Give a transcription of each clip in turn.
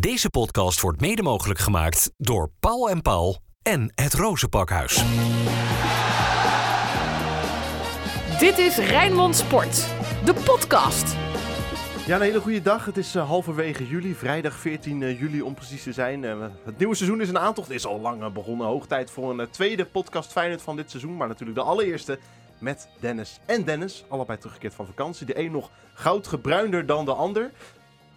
Deze podcast wordt mede mogelijk gemaakt door Paul en Paul en het Rozenpakhuis. Dit is Rijnmond Sport, de podcast. Ja, een hele goede dag. Het is uh, halverwege juli, vrijdag 14 uh, juli om precies te zijn. Uh, het nieuwe seizoen is een aantocht, het is al lang begonnen. Hoog tijd voor een tweede podcast Feyenoord van dit seizoen, maar natuurlijk de allereerste met Dennis en Dennis. Allebei teruggekeerd van vakantie. De een nog goudgebruinder dan de ander.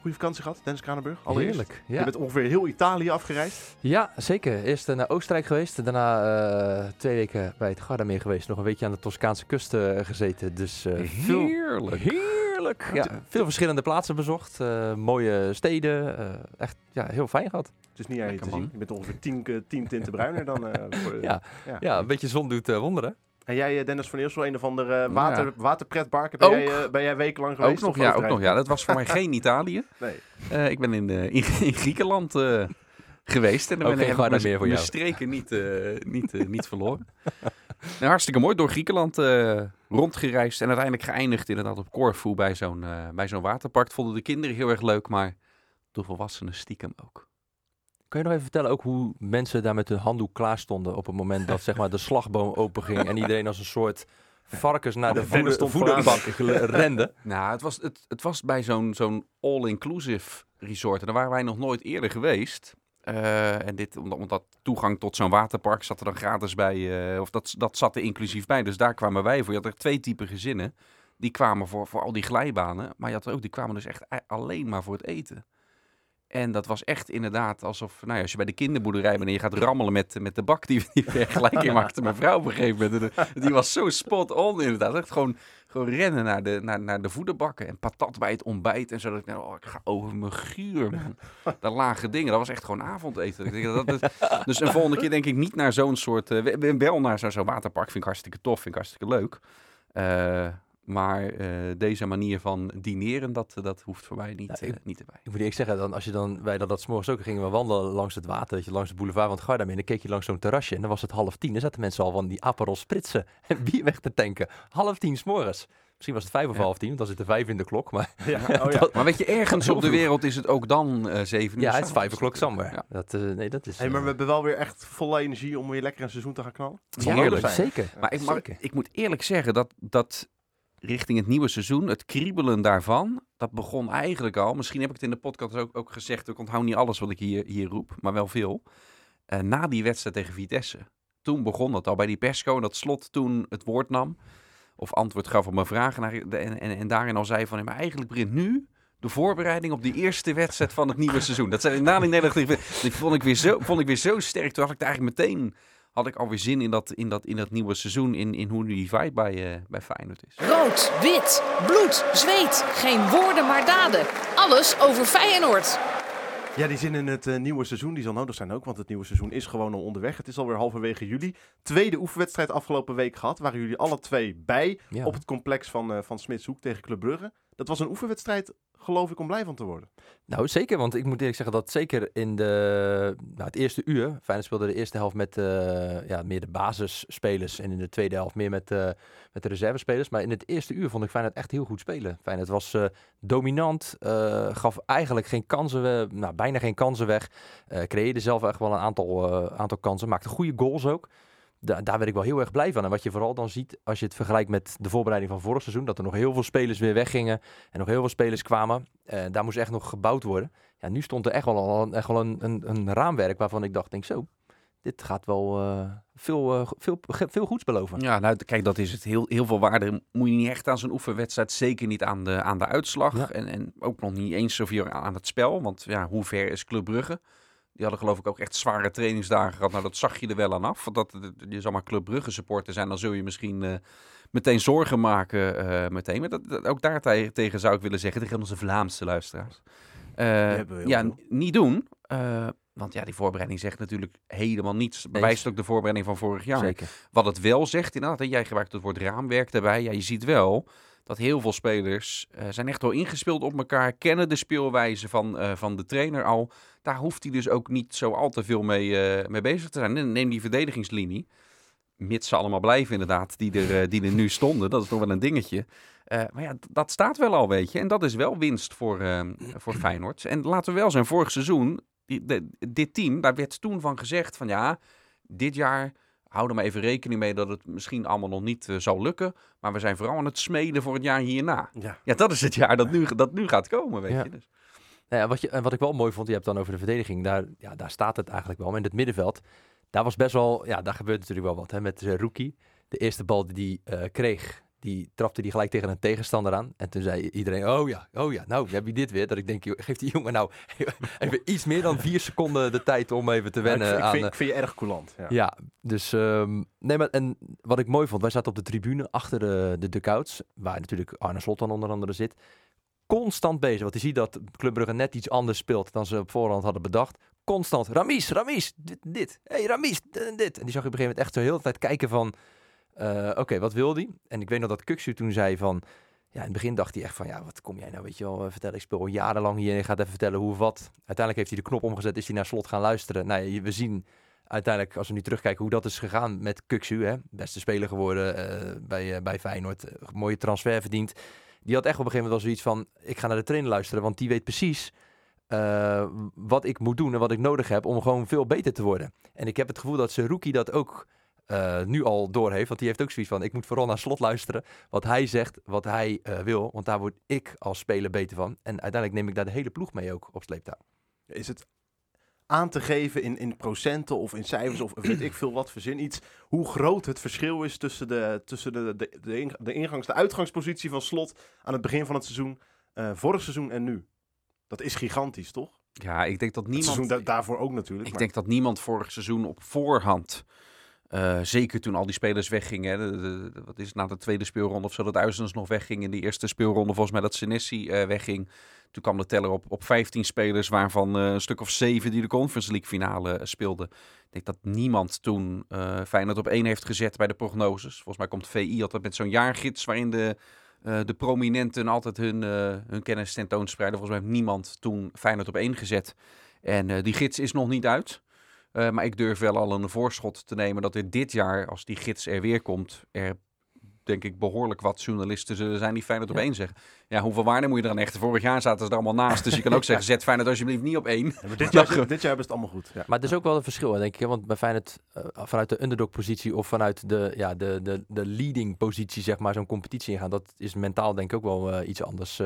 Goede vakantie gehad, Dennis Kranenburg. Allereerst. Heerlijk. Ja. Je bent ongeveer heel Italië afgereisd. Ja, zeker. Eerst naar Oostenrijk geweest. Daarna uh, twee weken bij het Gardameer geweest. Nog een weekje aan de Toscaanse kust uh, gezeten. Dus uh, heerlijk. Veel, heerlijk. Ja, veel verschillende plaatsen bezocht. mooie steden. echt ja, heel fijn gehad. Het is niet aan je te zien. Je bent ongeveer tien, tien tinten bruiner dan... Voor, ja. Ja. ja, een beetje zon doet wonderen. En jij, Dennis van Eersel, een of andere water, ja. waterpretparken, ben, jij, ben jij wekenlang geweest? Ook nog, ja, ook nog, ja. Dat was voor mij geen Italië. Nee. Uh, ik ben in, uh, in, in Griekenland geweest. En dan ben ik mijn, meer voor mijn streken niet, niet, niet verloren. nou, hartstikke mooi. Door Griekenland rondgereisd. En uiteindelijk geëindigd inderdaad op Corfu bij zo'n bij zo'n waterpark. Vonden de kinderen heel erg leuk, maar de volwassenen stiekem ook. Kun je nog even vertellen ook hoe mensen daar met hun handdoek klaar stonden op het moment dat zeg maar, de slagboom openging en iedereen als een soort varkens naar de voeder, voederbanken rende? Nou, het was, het, het was bij zo'n zo'n all-inclusive resort en daar waren wij nog nooit eerder geweest. Uh, en dit, omdat, omdat toegang tot zo'n waterpark zat er dan gratis bij, uh, of dat, dat zat er inclusief bij. Dus daar kwamen wij voor. Je had er twee typen gezinnen. Die kwamen voor, voor al die glijbanen. Maar je had er ook, die kwamen dus echt alleen maar voor het eten. En dat was echt inderdaad alsof, nou ja, als je bij de kinderboerderij bent en je gaat rammelen met, met de bak die, die vergelijking maakte mijn vrouw op een gegeven moment. Die was zo spot on inderdaad. Echt gewoon, gewoon rennen naar de, naar, naar de voederbakken en patat bij het ontbijt. En zo dat ik, nou, oh, ik ga over mijn guur, man. Dat lage dingen, dat was echt gewoon avondeten. Dat dat, dus een volgende keer denk ik niet naar zo'n soort, uh, wel naar zo'n zo waterpark. Vind ik hartstikke tof, vind ik hartstikke leuk. Uh, maar uh, deze manier van dineren, dat, dat hoeft voor mij niet, ja, ik, uh, niet erbij. Ik moet eerlijk zeggen, dan, als je dan, wij dat, dat s'morgens ook gingen we wandelen langs het water, dat je langs de boulevard van het Gardameer, en dan keek je langs zo'n terrasje en dan was het half tien. Dan zaten mensen al van die Aperol spritsen en bier weg te tanken. Half tien s'morgens. Misschien was het vijf of ja. half tien, want dan zit er vijf in de klok. Maar, ja. Oh, ja. maar weet je, ergens op de wereld is het ook dan uh, zeven uur. Ja, het is vijf o'clock somewhere. Ja. Dat, uh, nee, dat is, hey, maar we hebben wel weer echt volle energie om weer lekker een seizoen te gaan knallen. Ja, heerlijk. Zeker. Maar, ik, maar ik moet eerlijk zeggen dat... dat richting het nieuwe seizoen, het kriebelen daarvan, dat begon eigenlijk al. Misschien heb ik het in de podcast ook, ook gezegd. Ik onthoud niet alles wat ik hier, hier roep, maar wel veel. Uh, na die wedstrijd tegen Vitesse. Toen begon dat al bij die persco. Dat slot toen het woord nam. Of antwoord gaf op mijn vragen. En, en, en daarin al zei van, maar eigenlijk begint nu de voorbereiding op die eerste wedstrijd van het nieuwe seizoen. Dat zijn na die Nederland. Die vond ik weer zo, vond ik weer zo sterk. Toen had ik eigenlijk meteen had ik alweer zin in dat, in dat, in dat nieuwe seizoen. In, in hoe nu die vibe bij, uh, bij Feyenoord is. Rood, wit, bloed, zweet. Geen woorden maar daden. Alles over Feyenoord. Ja, die zin in het uh, nieuwe seizoen, die zal nodig zijn ook, want het nieuwe seizoen is gewoon al onderweg. Het is alweer halverwege juli. Tweede oefenwedstrijd afgelopen week gehad, waren jullie alle twee bij ja. op het complex van, uh, van Smitshoek tegen Club Brugge. Dat was een oefenwedstrijd, geloof ik, om blij van te worden. Nou, zeker, want ik moet eerlijk zeggen dat zeker in de, nou, het eerste uur, Feyenoord speelde de eerste helft met uh, ja, meer de basisspelers en in de tweede helft meer met, uh, met de reservespelers. Maar in het eerste uur vond ik Feyenoord echt heel goed spelen. Feyenoord was uh, dominant, gaf eigenlijk geen kansen, nou, bijna geen kansen weg. creëerde zelf echt wel een aantal, aantal kansen, maakte goede goals ook da daar werd ik wel heel erg blij van. En wat je vooral dan ziet, als je het vergelijkt met de voorbereiding van vorig seizoen, dat er nog heel veel spelers weer weggingen en nog heel veel spelers kwamen. Uh, daar moest echt nog gebouwd worden. Ja, nu stond er echt wel, een, echt wel een, een, een raamwerk waarvan ik dacht, denk zo, dit gaat wel uh, veel, uh, veel, veel goeds beloven. Ja, nou kijk, dat is het. Heel, heel veel waarde moet je niet echt aan zo'n oefenwedstrijd. Zeker niet aan de, aan de uitslag. Ja. En, en ook nog niet eens zoveel aan het spel. Want ja, hoe ver is Club Brugge? Die hadden geloof ik ook echt zware trainingsdagen gehad. Nou, dat zag je er wel aan af. Want dat je zal maar Club Brugge supporter zijn, dan zul je misschien uh, meteen zorgen maken. Uh, meteen. Maar dat, dat, ook daar tegen zou ik willen zeggen, tegen onze Vlaamse luisteraars. Uh, ja, niet doen. want ja, die voorbereiding zegt natuurlijk helemaal niets. Bewijst ook de voorbereiding van vorig jaar. Zeker. Wat het wel zegt, inderdaad, en jij gebruikt het woord raamwerk daarbij. Ja, je ziet wel dat heel veel spelers uh, zijn echt wel ingespeeld op elkaar, kennen de speelwijze van, uh, van de trainer al. Daar hoeft hij dus ook niet zo al te veel mee, uh, mee bezig te zijn. Neem die verdedigingslinie, mits ze allemaal blijven inderdaad, die er, die er nu stonden. Dat is nog wel een dingetje. Eh, maar ja, dat staat wel al, weet je. En dat is wel winst voor, voor Feyenoord. En laten we wel zijn, vorig seizoen, die, dit team, daar werd toen van gezegd van ja, dit jaar hou er maar even rekening mee dat het misschien allemaal nog niet eh, zal lukken. Maar we zijn vooral aan het smeden voor het jaar hierna. Ja. Ja, dat is het jaar dat nu, dat nu gaat komen, weet Ja. je. Dus. Nou ja, wat, je, en wat ik wel mooi vond, je hebt dan over de verdediging. Daar, ja, daar staat het eigenlijk wel. Maar in het middenveld, daar was best wel, ja, daar gebeurt natuurlijk wel wat. Hè, met uh, Rookie. De eerste bal die hij eh, kreeg, die trapte die gelijk tegen een tegenstander aan. En toen zei iedereen, oh ja, oh ja, nou heb je dit weer. Dat ik denk, joh, geef die jongen nou even iets meer dan vier seconden de tijd om even te Ja, ik, wennen vind- ik aan... vind, eh, ik vind je erg coulant. Ja. ja, dus um, nee, maar en wat ik mooi vond, wij zaten op de tribune achter de, de dugouts, waar natuurlijk Arne Slot dan onder andere zit. Constant bezig, want je ziet dat Club Brugge net iets anders speelt dan ze op voorhand hadden bedacht. Constant, Ramis, Ramis, dit, dit. hey, Ramis, dit en dit. En die zag je op een gegeven moment echt zo heel de tijd kijken van, uh, oké, wat wil die? En ik weet nog dat Kuksu toen zei van, ja, in het begin dacht hij echt van, ja, wat kom jij nou, weet je wel, vertellen, ik speel al jarenlang hier en je gaat even vertellen hoe of wat. Uiteindelijk heeft hij de knop omgezet, is hij naar Slot gaan luisteren. Nou ja, we zien uiteindelijk, als we nu terugkijken hoe dat is gegaan met Kuksu, hè, beste speler geworden uh, bij, bij Feyenoord, mooie transfer verdiend. Die had echt op een gegeven moment wel zoiets van, ik ga naar de trainer luisteren, want die weet precies wat ik moet doen en wat ik nodig heb om gewoon veel beter te worden. En ik heb het gevoel dat Seruki dat ook uh, nu al door heeft, want die heeft ook zoiets van, ik moet vooral naar Slot luisteren, wat hij zegt, wat hij uh, wil, want daar word ik als speler beter van. En uiteindelijk neem ik daar de hele ploeg mee ook op sleeptouw. Is het aan te geven in, in procenten of in cijfers of weet ik veel wat, verzin iets, hoe groot het verschil is tussen de, tussen de, de, de, ing, de ingangs, de uitgangspositie van Slot aan het begin van het seizoen, uh, vorig seizoen en nu. Dat is gigantisch, toch? Ja, ik denk dat niemand... Het seizoen da daarvoor ook natuurlijk. Ik maar... denk dat niemand vorig seizoen op voorhand... Uh, zeker toen al die spelers weggingen. De, de, de, wat is het, na de tweede speelronde of zo, dat Uizens nog wegging. In die eerste speelronde volgens mij dat Senesi uh, wegging. Toen kwam de teller op, op 15 spelers, waarvan uh, een stuk of 7 die de Conference League finale speelden. Ik denk dat niemand toen Feyenoord op één heeft gezet bij de prognoses. Volgens mij komt VI altijd met zo'n jaargids waarin de, de prominenten altijd hun, hun kennis tentoonspreiden. Volgens mij heeft niemand toen Feyenoord op één gezet. En die gids is nog niet uit. Uh, maar ik durf wel al een voorschot te nemen dat er dit jaar, als die gids er weer komt, er denk ik behoorlijk wat journalisten zullen zijn die Feyenoord op één zeggen. Ja, hoeveel waarde moet je eraan hechten? Vorig jaar zaten ze er allemaal naast. Dus je kan ook zeggen, zet Feyenoord alsjeblieft niet op één. Ja, dit, jaar, dit, jaar hebben ze het allemaal goed. Ja. Maar het is ook wel een verschil, denk ik. Hè? Want bij Feyenoord, uh, vanuit de underdog-positie of vanuit de, ja, de, de, de leading-positie, zeg maar, zo'n competitie ingaan, dat is mentaal denk ik ook wel uh, iets anders.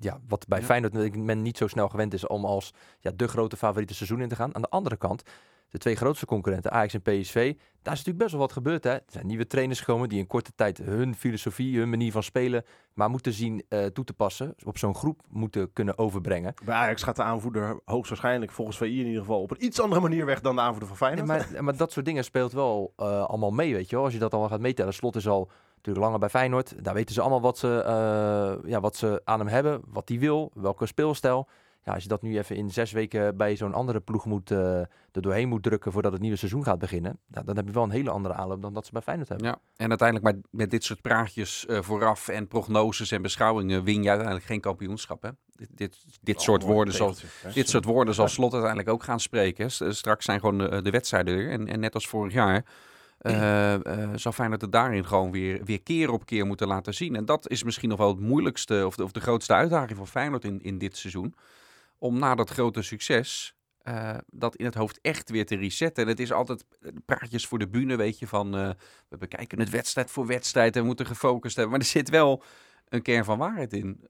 Ja, wat bij ja. Feyenoord men niet zo snel gewend is om als ja, de grote favoriete seizoen in te gaan. Aan de andere kant, de twee grootste concurrenten, Ajax en PSV, daar is natuurlijk best wel wat gebeurd. Hè? Er zijn nieuwe trainers gekomen die in korte tijd hun filosofie, hun manier van spelen, maar moeten zien uh, toe te passen, op zo'n groep moeten kunnen overbrengen. Bij Ajax gaat de aanvoerder hoogstwaarschijnlijk, volgens VI in ieder geval, op een iets andere manier weg dan de aanvoerder van Feyenoord. Ja, maar, maar, dat soort dingen speelt wel uh, allemaal mee, weet je wel. Als je dat allemaal gaat meetellen. Slot is al natuurlijk langer bij Feyenoord. Daar weten ze allemaal wat ze, uh, ja, wat ze aan hem hebben, wat hij wil, welke speelstijl. Ja, als je dat nu even in zes weken bij zo'n andere ploeg moet, uh, er doorheen moet drukken voordat het nieuwe seizoen gaat beginnen, nou, dan heb je wel een hele andere aanloop dan dat ze bij Feyenoord hebben. Ja, en uiteindelijk maar met dit soort praatjes uh, vooraf en prognoses en beschouwingen win je uiteindelijk geen kampioenschap. Hè? Dit, dit, dit, oh, soort woorden zal, dit soort woorden zal Slot uiteindelijk ook gaan spreken. Straks zijn gewoon de, de wedstrijden er en, en net als vorig jaar uh, uh, zou Feyenoord het daarin gewoon weer, weer keer op keer moeten laten zien. En dat is misschien nog wel het moeilijkste of de, of de grootste uitdaging voor Feyenoord in, in dit seizoen. Om na dat grote succes uh, dat in het hoofd echt weer te resetten. En het is altijd praatjes voor de bühne, weet je, van we bekijken het wedstrijd voor wedstrijd en we moeten gefocust hebben. Maar er zit wel een kern van waarheid in.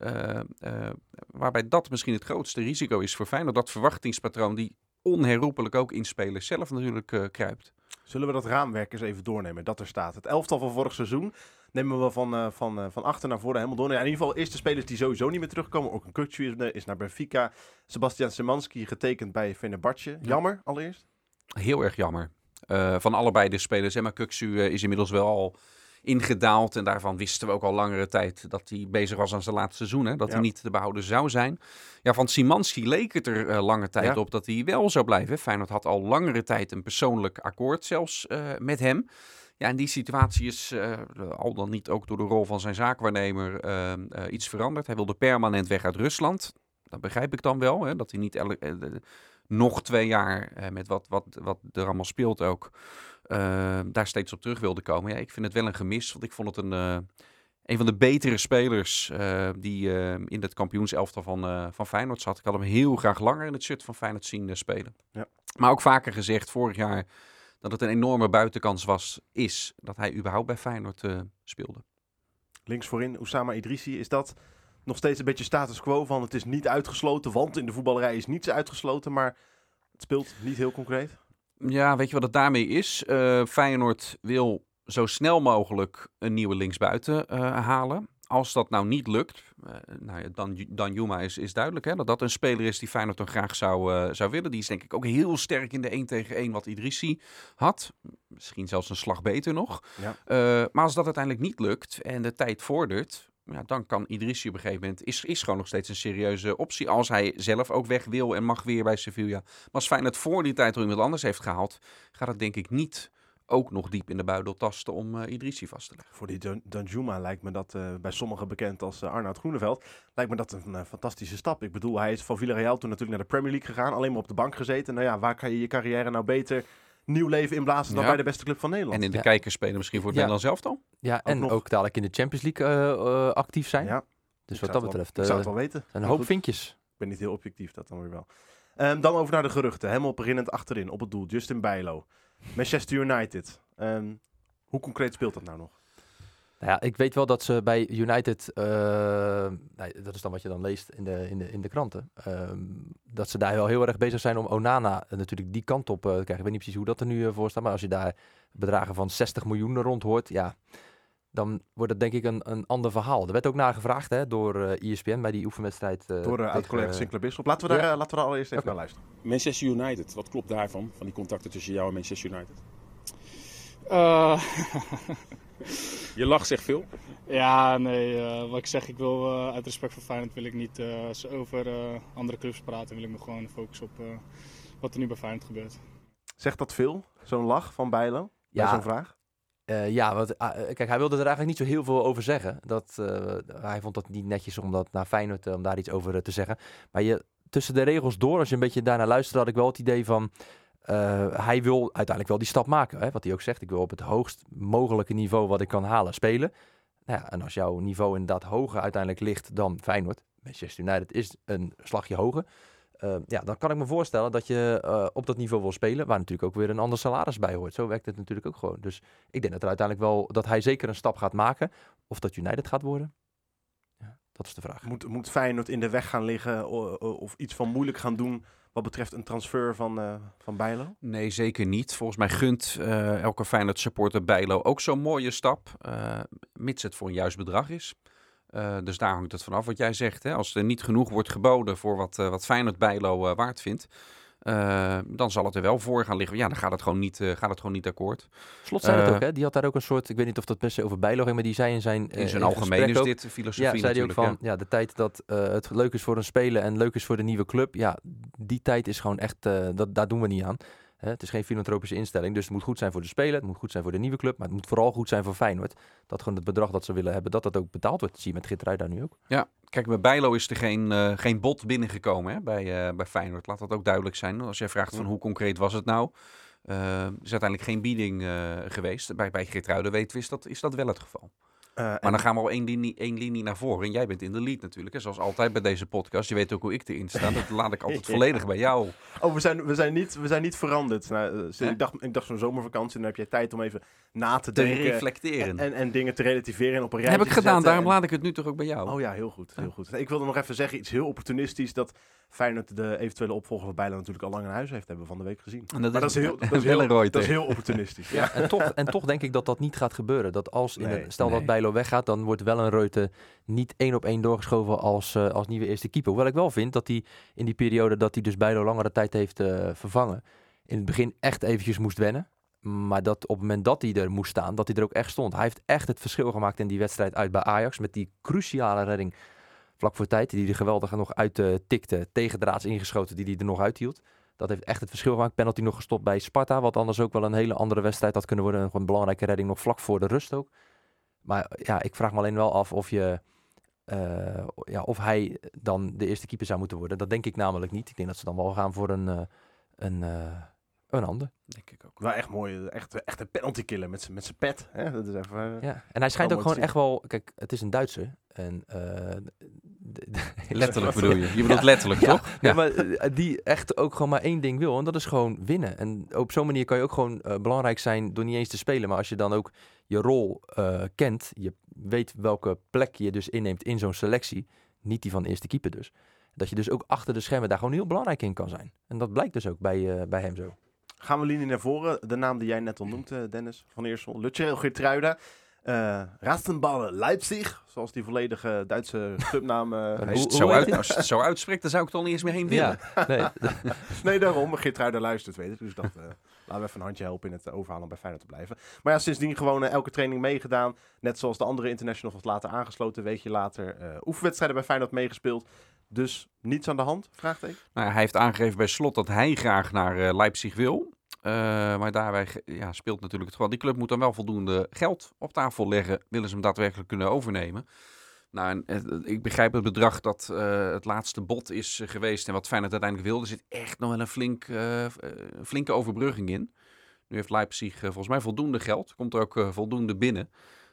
waarbij dat misschien het grootste risico is voor Feyenoord. Dat verwachtingspatroon die onherroepelijk ook in spelers zelf natuurlijk kruipt. Zullen we dat raamwerk eens even doornemen, dat er staat. Het elftal van vorig seizoen nemen we van, uh, van, uh, van achter naar voren helemaal door. Ja, in ieder geval eerste spelers die sowieso niet meer terugkomen. Ook een Kutsu is, is naar Benfica. Sebastian Semanski getekend bij Fenerbahce. Jammer, allereerst? Heel erg jammer. Uh, van allebei de spelers. Maar Kuksu is inmiddels wel al ingedaald. En daarvan wisten we ook al langere tijd dat hij bezig was aan zijn laatste seizoen. Hè? Dat ja. hij niet te behouden zou zijn. Ja, van Simanski leek het er uh, lange tijd ja. op dat hij wel zou blijven. Feyenoord had al langere tijd een persoonlijk akkoord zelfs uh, met hem. Ja, en die situatie is uh, al dan niet ook door de rol van zijn zaakwaarnemer iets veranderd. Hij wilde permanent weg uit Rusland. Dat begrijp ik dan wel, hè? dat hij niet nog twee jaar met wat, wat, wat er allemaal speelt ook... Uh, daar steeds op terug wilde komen. Ja, ik vind het wel een gemis, want ik vond het een, uh, een van de betere spelers eh, die eh, in het kampioenselftal van, eh, van Feyenoord zat. Ik had hem heel graag langer in het shirt van Feyenoord zien eh, spelen. Ja. Maar ook vaker gezegd vorig jaar dat het een enorme buitenkans was, is dat hij überhaupt bij Feyenoord eh, speelde. Links voorin, Oussama Idrissi. Is dat nog steeds een beetje status quo van het is niet uitgesloten, want in de voetballerij is niets uitgesloten, maar het speelt niet heel concreet? Ja, weet je wat het daarmee is? Eh, Feyenoord wil zo snel mogelijk een nieuwe linksbuiten eh, halen. Als dat nou niet lukt, eh, nou ja, dan, dan Juma is, is duidelijk hè, dat dat een speler is die Feyenoord dan graag zou, zou willen. Die is denk ik ook heel sterk in de 1 tegen 1 wat Idrissi had. Misschien zelfs een slag beter nog. Ja. Maar als dat uiteindelijk niet lukt en de tijd vordert, ja, dan kan Idrissi op een gegeven moment, is, is gewoon nog steeds een serieuze optie. Als hij zelf ook weg wil en mag weer bij Sevilla. Maar als Feyenoord voor die tijd al iemand anders heeft gehaald, gaat het denk ik niet ook nog diep in de buidel tasten om eh Idrissi vast te leggen. Voor die Dan- Danjuma lijkt me dat eh, bij sommigen bekend als eh, Arnoud Groeneveld. Lijkt me dat een fantastische stap. Ik bedoel, hij is van Villarreal toen natuurlijk naar de Premier League gegaan. Alleen maar op de bank gezeten. Nou ja, waar kan je je carrière nou beter nieuw leven inblazen dan Ja. bij de beste club van Nederland? En in de Ja. kijkers spelen misschien voor het Ja. Nederlands elftal. Ja, en nog. ook dadelijk in de Champions League eh, eh, actief zijn. ja, dus wat dat het wel- betreft ik zou het eh, wel weten. een hoop goed, vinkjes. Ik ben niet heel objectief, dat dan weer wel. Ehm, dan over naar de geruchten. Helemaal beginnend achterin, op het doel. Justin Bijlo. Manchester United. Ehm, hoe concreet speelt dat nou nog? Nou ja, ik weet wel dat ze bij United, eh, nee, dat is dan wat je dan leest in de, in de, in de kranten, ehm, dat ze daar wel heel erg bezig zijn om Onana natuurlijk die kant op eh, te krijgen. Ik weet niet precies hoe dat er nu eh, voor staat, maar als je daar bedragen van 60 miljoen rond hoort, ja, dan wordt het denk ik een, een ander verhaal. Er werd ook naar gevraagd hè, door eh ESPN bij die oefenwedstrijd. eh, Door uh, oud-collega Sinclair Bisschop. Laten we daar, ja. laten we daar allereerst even naar luisteren. Manchester United, wat klopt daarvan? Van die contacten tussen jou en Manchester United? Je lacht zegt veel. ja, nee, eh, wat ik zeg, ik wil eh, uit respect voor Feyenoord wil ik niet eh, over eh, andere clubs praten. Wil ik me gewoon focussen op eh, wat er nu bij Feyenoord gebeurt. Zegt dat veel, zo'n lach van Bijlo? Bij Ja, zo'n vraag? Eh, ja, want, ah, kijk, hij wilde er eigenlijk niet zo heel veel over zeggen. Dat, eh, hij vond dat niet netjes om dat naar Feyenoord om daar iets over te zeggen. Maar je, tussen de regels door, als je een beetje daarnaar luisterde, had ik wel het idee van... eh, hij wil uiteindelijk wel die stap maken. Hè? Wat hij ook zegt, ik wil op het hoogst mogelijke niveau wat ik kan halen spelen. Nou ja, en als jouw niveau inderdaad hoger uiteindelijk ligt dan Feyenoord... Manchester United is een slagje hoger... eh, ja, dan kan ik me voorstellen dat je eh, op dat niveau wil spelen, waar natuurlijk ook weer een ander salaris bij hoort. Zo werkt het natuurlijk ook gewoon. Dus ik denk dat er uiteindelijk wel dat hij zeker een stap gaat maken. Of dat United gaat worden. Ja, dat is de vraag. Moet, moet Feyenoord in de weg gaan liggen o- o- of iets van moeilijk gaan doen wat betreft een transfer van, eh van Bijlo? Nee, zeker niet. Volgens mij gunt eh, elke Feyenoord supporter Bijlo ook zo'n mooie stap, eh, mits het voor een juist bedrag is. Dus daar hangt het vanaf wat jij zegt. Hè? Als er niet genoeg wordt geboden voor wat, wat Feyenoord Bijlo waard vindt, eh, dan zal het er wel voor gaan liggen. Ja, dan gaat het gewoon niet, eh, gaat het gewoon niet akkoord. Slot zei het Eh, ook, hè? Die had daar ook een soort, ik weet niet of dat per se over bijlo ging, maar die zei in zijn In zijn algemeen gesprek is ook- dit filosofie Ja, zei hij ook van, ja. de tijd dat het leuk is voor een speler en leuk is voor de nieuwe club, ja, die tijd is gewoon echt, dat, daar doen we niet aan. Hè, het is geen filantropische instelling, dus het moet goed zijn voor de speler, het moet goed zijn voor de nieuwe club, maar het moet vooral goed zijn voor Feyenoord. Dat gewoon het bedrag dat ze willen hebben, dat dat ook betaald wordt. Dat zie je met Gitruij daar nu ook. Ja, kijk, bij Bijlo is er geen, eh, geen bod binnengekomen hè, bij, eh, bij Feyenoord. Laat dat ook duidelijk zijn. Als jij vraagt van hoe concreet was het nou, er is uiteindelijk geen bieding geweest. Bij, bij Geertruiden weten we, is dat, is dat wel het geval. Eh, Maar en- dan gaan we al één linie, één linie naar voren. En jij bent in de lead natuurlijk. Hè, zoals altijd bij deze podcast. Je weet ook hoe ik erin sta. Dat laat ik altijd Ja. volledig bij jou. Oh, we zijn, we zijn, niet, we zijn niet veranderd. Nou, eh, ik dacht, ik dacht zo'n zomervakantie, dan heb jij tijd om even na te Te denken. reflecteren. En, en dingen te relativeren en op een rijtje heb ik te gedaan. zetten. Daarom En- laat ik het nu toch ook bij jou. Oh ja, heel goed. Heel goed. Ik wilde nog even zeggen, iets heel opportunistisch, dat Feyenoord de eventuele opvolger van Bijlo natuurlijk al lang in huis heeft, hebben we van de week gezien. En dat Maar dat is heel, dat is heel, dat is heel opportunistisch. Ja. En toch, en toch denk ik dat dat niet gaat gebeuren. Dat als, in Nee, een, stel nee. dat Bijlo weggaat, dan wordt wel een Reuten niet één op één doorgeschoven als, eh, als nieuwe eerste keeper. Hoewel ik wel vind dat hij in die periode dat hij dus Bijlo langere tijd heeft eh, vervangen, in het begin echt eventjes moest wennen. Maar dat op het moment dat hij er moest staan, dat hij er ook echt stond. Hij heeft echt het verschil gemaakt in die wedstrijd uit bij Ajax. Met die cruciale redding vlak voor tijd, die hij geweldig nog uit eh, tikte. Tegendraads ingeschoten, die hij er nog uithield. Dat heeft echt het verschil gemaakt. Penalty nog gestopt bij Sparta. Wat anders ook wel een hele andere wedstrijd had kunnen worden. Een belangrijke redding nog vlak voor de rust ook. Maar ja, ik vraag me alleen wel af of je... eh, ja, of hij dan de eerste keeper zou moeten worden. Dat denk ik namelijk niet. Ik denk dat ze dan wel gaan voor een, eh, een, eh, Een ander. Denk ik ook. Wel echt mooi. Echt, echt een penalty killer met zijn met zijn pet. Hè? Dat is even... Ja. En hij schijnt ook gewoon echt wel... Kijk, het is een Duitser. En, eh, Letterlijk bedoel je. Je bedoelt letterlijk, Ja, toch? Ja, maar die echt ook gewoon maar één ding wil. En dat is gewoon winnen. En op zo'n manier kan je ook gewoon eh, belangrijk zijn door niet eens te spelen. Maar als je dan ook je rol eh, kent. Je weet welke plek je dus inneemt in zo'n selectie. Niet die van de eerste keeper dus. Dat je dus ook achter de schermen daar gewoon heel belangrijk in kan zijn. En dat blijkt dus ook bij, eh, bij hem zo. Gaan we linie naar voren. De naam die jij net al noemt, eh, Dennis van Eersel. Lutje Geertruida. eh Rastenballen Leipzig. Zoals die volledige Duitse clubnaam En Als je, zo uit, als je het zo uitspreekt, dan zou ik er al niet eens meer heen willen. Ja, nee, Nee, daarom. Geertruida luistert, weet ik. Dus dat, eh, laten we even een handje helpen in het eh, overhalen om bij Feyenoord te blijven. Maar ja, sindsdien gewoon eh, elke training meegedaan. Net zoals de andere internationals later aangesloten. Een weekje later eh, oefenwedstrijden bij Feyenoord meegespeeld. Dus niets aan de hand? Vraagteken. Nou, ja, hij heeft aangegeven bij slot dat hij graag naar Leipzig wil. Maar daarbij ja, speelt natuurlijk het geval. Die club moet dan wel voldoende geld op tafel leggen. Willen ze hem daadwerkelijk kunnen overnemen? Nou, eh, ik begrijp het bedrag dat eh, het laatste bod is eh, geweest. En wat Feyenoord uiteindelijk wilde. Er zit echt nog wel een flink, flinke overbrugging in. Nu heeft Leipzig volgens mij voldoende geld. Komt er ook voldoende binnen.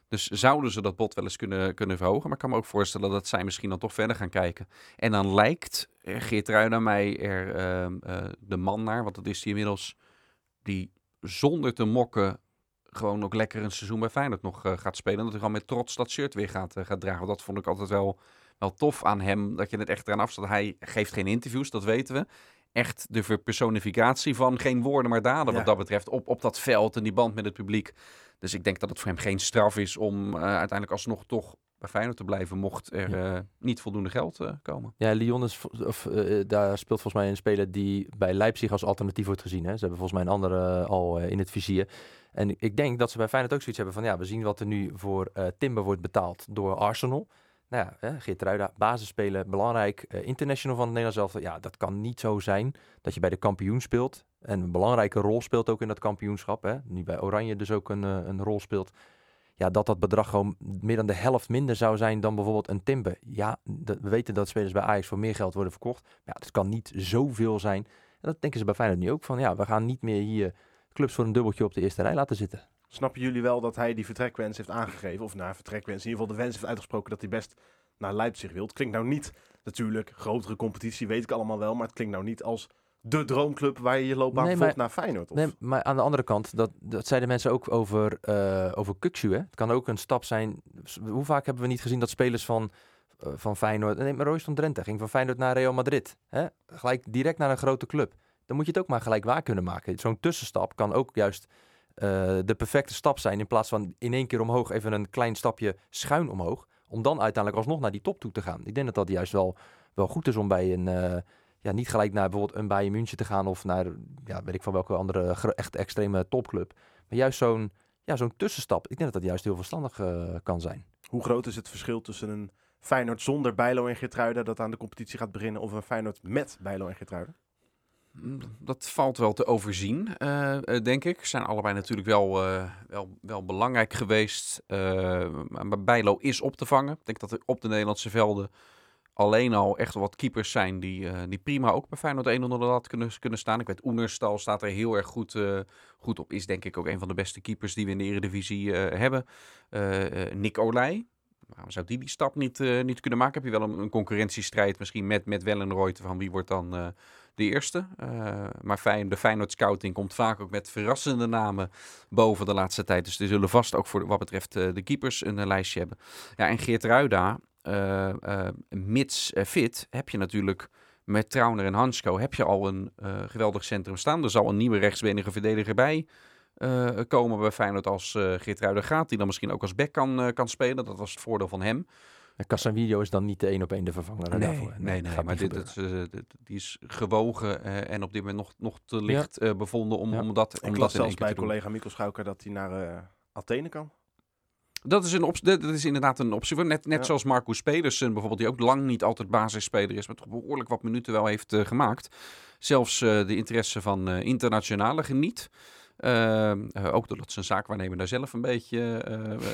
Dus zouden ze dat bod wel eens kunnen, kunnen verhogen. Maar ik kan me ook voorstellen dat zij misschien dan toch verder gaan kijken. En dan lijkt Geert Ruida mij er ehm, eh, de man naar, want dat is hij inmiddels, die zonder te mokken gewoon ook lekker een seizoen bij Feyenoord nog eh, gaat spelen. En dat hij gewoon met trots dat shirt weer gaat, eh, gaat dragen. Want dat vond ik altijd wel, wel tof aan hem, dat je het echt eraan afstaat. Hij geeft geen interviews, dat weten we. Echt de verpersonificatie van geen woorden maar daden Ja. wat dat betreft op, op dat veld en die band met het publiek. Dus ik denk dat het voor hem geen straf is om eh, uiteindelijk alsnog toch bij Feyenoord te blijven, mocht er eh, niet voldoende geld eh, komen. Ja, Lyon is, of, eh, daar speelt volgens mij een speler die bij Leipzig als alternatief wordt gezien. Hè. Ze hebben volgens mij een andere al in het vizier. En ik denk dat ze bij Feyenoord ook zoiets hebben van, ja, we zien wat er nu voor Timber wordt betaald door Arsenal. Nou ja, hè, Geert Ruida, basisspeler, belangrijk, international van het Nederlands elftal. Ja, dat kan niet zo zijn dat je bij de kampioen speelt en een belangrijke rol speelt ook in dat kampioenschap. Hè. Nu bij Oranje dus ook een, een rol speelt. Ja, dat dat bedrag gewoon meer dan de helft minder zou zijn dan bijvoorbeeld een Timber. Ja, we weten dat spelers bij Ajax voor meer geld worden verkocht. Maar ja, dat kan niet zoveel zijn. En dat denken ze bij Feyenoord nu ook van. Ja, we gaan niet meer hier clubs voor een dubbeltje op de eerste rij laten zitten. Snappen jullie wel dat hij die vertrekwens heeft aangegeven? Of naar vertrekwens, in ieder geval de wens heeft uitgesproken dat hij best naar Leipzig wil. Het klinkt nou niet, natuurlijk, grotere competitie, weet ik allemaal wel. Maar het klinkt nou niet als de droomclub waar je je loopbaan Nee, maar- naar Feyenoord. Of... Nee, maar aan de andere kant, dat, dat zeiden mensen ook over, eh over hè. Het kan ook een stap zijn. Hoe vaak hebben we niet gezien dat spelers van, eh, van Feyenoord... Nee, maar Royce van Drenthe ging van Feyenoord naar Real Madrid. Hè? Gelijk direct naar een grote club. Dan moet je het ook maar gelijk waar kunnen maken. Zo'n tussenstap kan ook juist eh, de perfecte stap zijn... in plaats van in één keer omhoog even een klein stapje schuin omhoog... om dan uiteindelijk alsnog naar die top toe te gaan. Ik denk dat dat juist wel, wel goed is om bij een... ja, niet gelijk naar bijvoorbeeld een Bayern München te gaan... of naar, ja, weet ik van welke andere echt extreme topclub. Maar juist zo'n ja, zo'n tussenstap. Ik denk dat dat juist heel verstandig eh, kan zijn. Hoe groot is het verschil tussen een Feyenoord zonder Bijlo en Geertruida dat aan de competitie gaat beginnen... of een Feyenoord met Bijlo en Geertruida? Mm, Dat valt wel te overzien, eh, eh, denk ik. Ze zijn allebei natuurlijk wel, eh, wel, wel belangrijk geweest. eh, maar Bijlo is op te vangen. Ik denk dat er op de Nederlandse velden alleen al echt wat keepers zijn die, eh, die prima ook bij Feyenoord 1 onder de lat kunnen, kunnen staan. Ik weet, Oenerstal staat er heel erg goed, eh, goed op. Is denk ik ook een van de beste keepers die we in de Eredivisie eh, hebben. Nick Olij. Waarom zou die die stap niet, niet kunnen maken? Heb je wel een, een concurrentiestrijd misschien met, met Wellenrooy van wie wordt dan de eerste? Maar de Feyenoord scouting komt vaak ook met verrassende namen boven de laatste tijd. Dus die zullen vast ook voor wat betreft de keepers een lijstje hebben. Ja, en Geert Ruida, mits eh, fit, heb je natuurlijk met Trauner en Hansko heb je al een eh, geweldig centrum staan. Er zal een nieuwe rechtsbenige verdediger bij eh, komen bij Feyenoord als eh Geert Ruida gaat. Die dan misschien ook als back kan, eh, kan spelen. Dat was het voordeel van hem. En Casemiro is dan niet de één op één de vervanger daarvoor. nee, nee. gaat Maar dit, eh, dit- die is gewogen eh, en op dit moment nog, nog te licht eh, bevonden om, Ja. om dat, om Ik dat las zelfs bij collega Mikkel Schouker dat hij naar eh, Athene kan. Dat is, een dat is inderdaad een optie. Net, net Ja. zoals Marcus Pedersen bijvoorbeeld, die ook lang niet altijd basisspeler is, maar toch behoorlijk wat minuten wel heeft eh, gemaakt. Zelfs eh, de interesse van eh, internationale geniet. Ook doordat zijn zaakwaarnemer daar zelf een beetje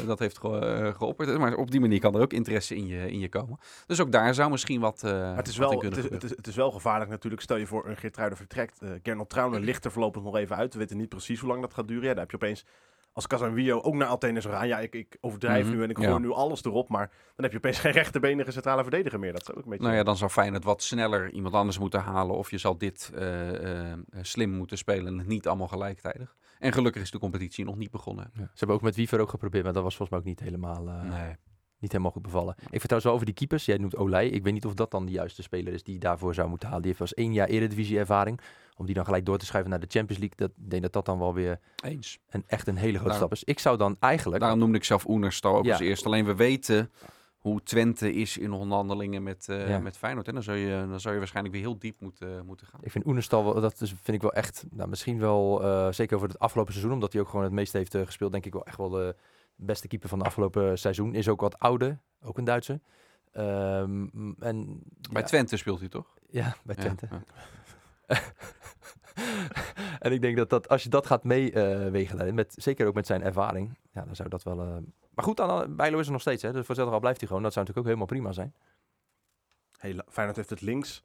dat heeft ge geopperd. Maar op die manier kan er ook interesse in je, in je komen. Dus ook daar zou misschien wat, Maar het is, wat wel, het, kunnen is, het, is, het is wel gevaarlijk natuurlijk. Stel je voor een Geertruiden vertrekt. eh Gernot Trauner ligt er voorlopig nog even uit. We weten niet precies hoe lang dat gaat duren. Ja, dan heb je opeens als Casanvio ook naar Athene zou gaan. Ja, ik, ik overdrijf Mhm, nu en ik ja. gooi nu alles erop. Maar dan heb je opeens geen rechterbenige centrale verdediger meer. Dat is ook een beetje... Nou ja, dan zou Feyenoord wat sneller iemand anders moeten halen. Of je zal dit eh, eh, slim moeten spelen en niet allemaal gelijktijdig. En gelukkig is de competitie nog niet begonnen. Ja. Ze hebben ook met Wiever ook geprobeerd, maar dat was volgens mij ook niet helemaal, eh, Nee. Niet helemaal goed bevallen. Ik vertel zo over die keepers. Jij noemt Olij. Ik weet niet of dat dan de juiste speler is die daarvoor zou moeten halen. Die heeft wel eens één jaar eredivisie ervaring. Om die dan gelijk door te schuiven naar de Champions League. Dat, ik denk dat dat dan wel weer Eens. een, echt een hele grote stap is. Ik zou dan eigenlijk... Daarom noemde ik zelf Oenerstal ook Ja. als eerste. Alleen we weten hoe Twente is in onderhandelingen met, eh, Ja. met Feyenoord. En dan zou, je, dan zou je waarschijnlijk weer heel diep moeten, moeten gaan. Ik vind Oenerstal, wel- dat is, vind ik wel echt, nou, misschien wel, eh, zeker over het afgelopen seizoen, omdat hij ook gewoon het meeste heeft eh, gespeeld, denk ik wel echt wel de beste keeper van de afgelopen seizoen. Is ook wat ouder, ook een Duitser. Ehm, en, Bij ja, Twente speelt hij toch? Ja, bij Twente. ja. en ik denk dat, dat als je dat gaat meewegen daarin, met, zeker ook met zijn ervaring, ja, dan zou dat wel... eh, Maar goed, dan, Bijlo is er nog steeds, hè, dus voor geval blijft hij gewoon. Dat zou natuurlijk ook helemaal prima zijn. Heel, Feyenoord heeft het links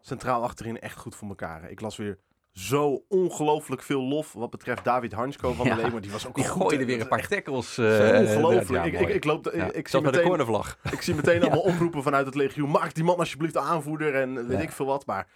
centraal achterin echt goed voor elkaar. hè. Ik las weer zo ongelooflijk veel lof wat betreft David Hansko van Ja, de Leeuwen. Die was ook Die goed, gooide weer een paar tackles. eh, Ongelooflijk. ja, ik, ik, mooi. ik, loop, de- Ja. ik, zie Zelfs met de meteen, cornervlag. ik zie meteen allemaal oproepen vanuit het legioen. Maak die man alsjeblieft aanvoerder en weet Ja. ik veel wat. Maar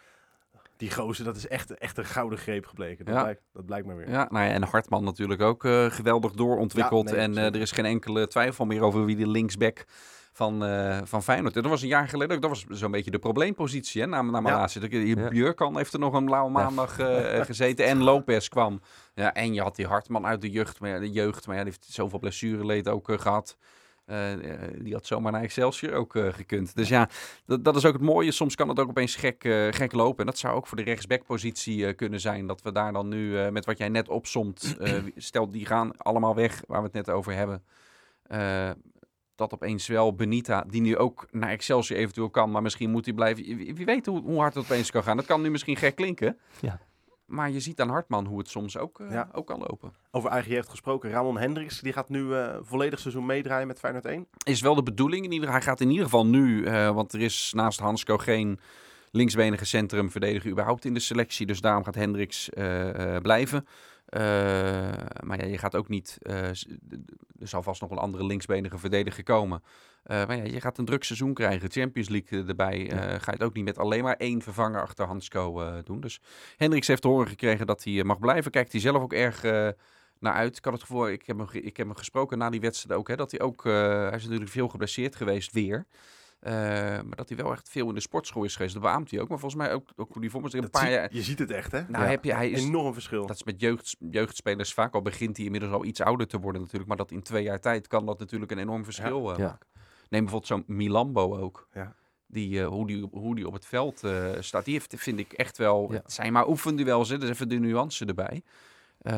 die gozer, dat is echt, echt een gouden greep gebleken. Dat, Ja. blijkt, dat blijkt maar weer. Ja, nou ja, en Hartman natuurlijk ook eh, geweldig doorontwikkeld. Ja, nee, en eh, er is geen enkele twijfel meer over wie de linksback van, eh van Feyenoord. Dat was een jaar geleden, ook, dat was zo'n beetje de probleempositie hè, na, na Malasia. Ja. Björkan heeft er nog een blauwe maandag eh, gezeten en Lopez kwam. Ja, en je had die Hartman uit de jeugd, maar ja, de jeugd, maar ja, die heeft zoveel blessureleed ook eh, gehad. Eh, eh, die had zomaar naar Excelsior ook gekund. Dus ja, dat, dat is ook het mooie. Soms kan het ook opeens gek, gek lopen. En dat zou ook voor de rechtsbackpositie kunnen zijn. Dat we daar dan nu, met wat jij net opsomt, stel die gaan allemaal weg, waar we het net over hebben. Dat opeens wel Benita, die nu ook naar Excelsior eventueel kan, maar misschien moet hij blijven. Wie, wie weet hoe, hoe hard het opeens kan gaan. Dat kan nu misschien gek klinken. Ja. Maar je ziet aan Hartman hoe het soms ook, eh, Ja. ook kan lopen. Over eigen jeugd gesproken. Ramon Hendricks, die gaat nu eh, volledig seizoen meedraaien met Feyenoord 1. is wel de bedoeling. In ieder, hij gaat in ieder geval nu, eh, want er is naast Hansko geen linksbenige centrumverdediger überhaupt in de selectie. Dus daarom gaat Hendricks eh, eh, blijven. Eh, maar ja, je gaat ook niet, eh, er zal vast nog een andere linksbenige verdediger komen. Eh, maar ja, je gaat een druk seizoen krijgen. Champions League erbij. ga je het ook niet met alleen maar één vervanger achter Hansko eh, doen. Dus Hendricks heeft te horen gekregen dat hij mag blijven. Kijkt hij zelf ook erg naar uit. Ik had het gevoel, ik heb hem, ik heb hem gesproken na die wedstrijd ook. Hè, dat hij ook, hij is natuurlijk veel geblesseerd geweest weer. Eh, maar dat hij wel echt veel in de sportschool is geweest. Dat beaamt hij ook. Maar volgens mij ook, ook die voor een Dat paar zie- jaar. Je ziet het echt, hè? Nou, Ja. heb je, hij is, Enorm verschil. dat is met jeugd, jeugdspelers vaak al begint hij inmiddels al iets ouder te worden natuurlijk. Maar dat in twee jaar tijd kan dat natuurlijk een enorm verschil eh, Ja. maken. Neem bijvoorbeeld zo'n Milambo ook. Ja. Die, eh, hoe, die, hoe die op het veld eh, staat. Die heeft, vind ik echt wel... Ja. Het zijn maar oefenduels, hè. Er is even de nuance erbij. Eh,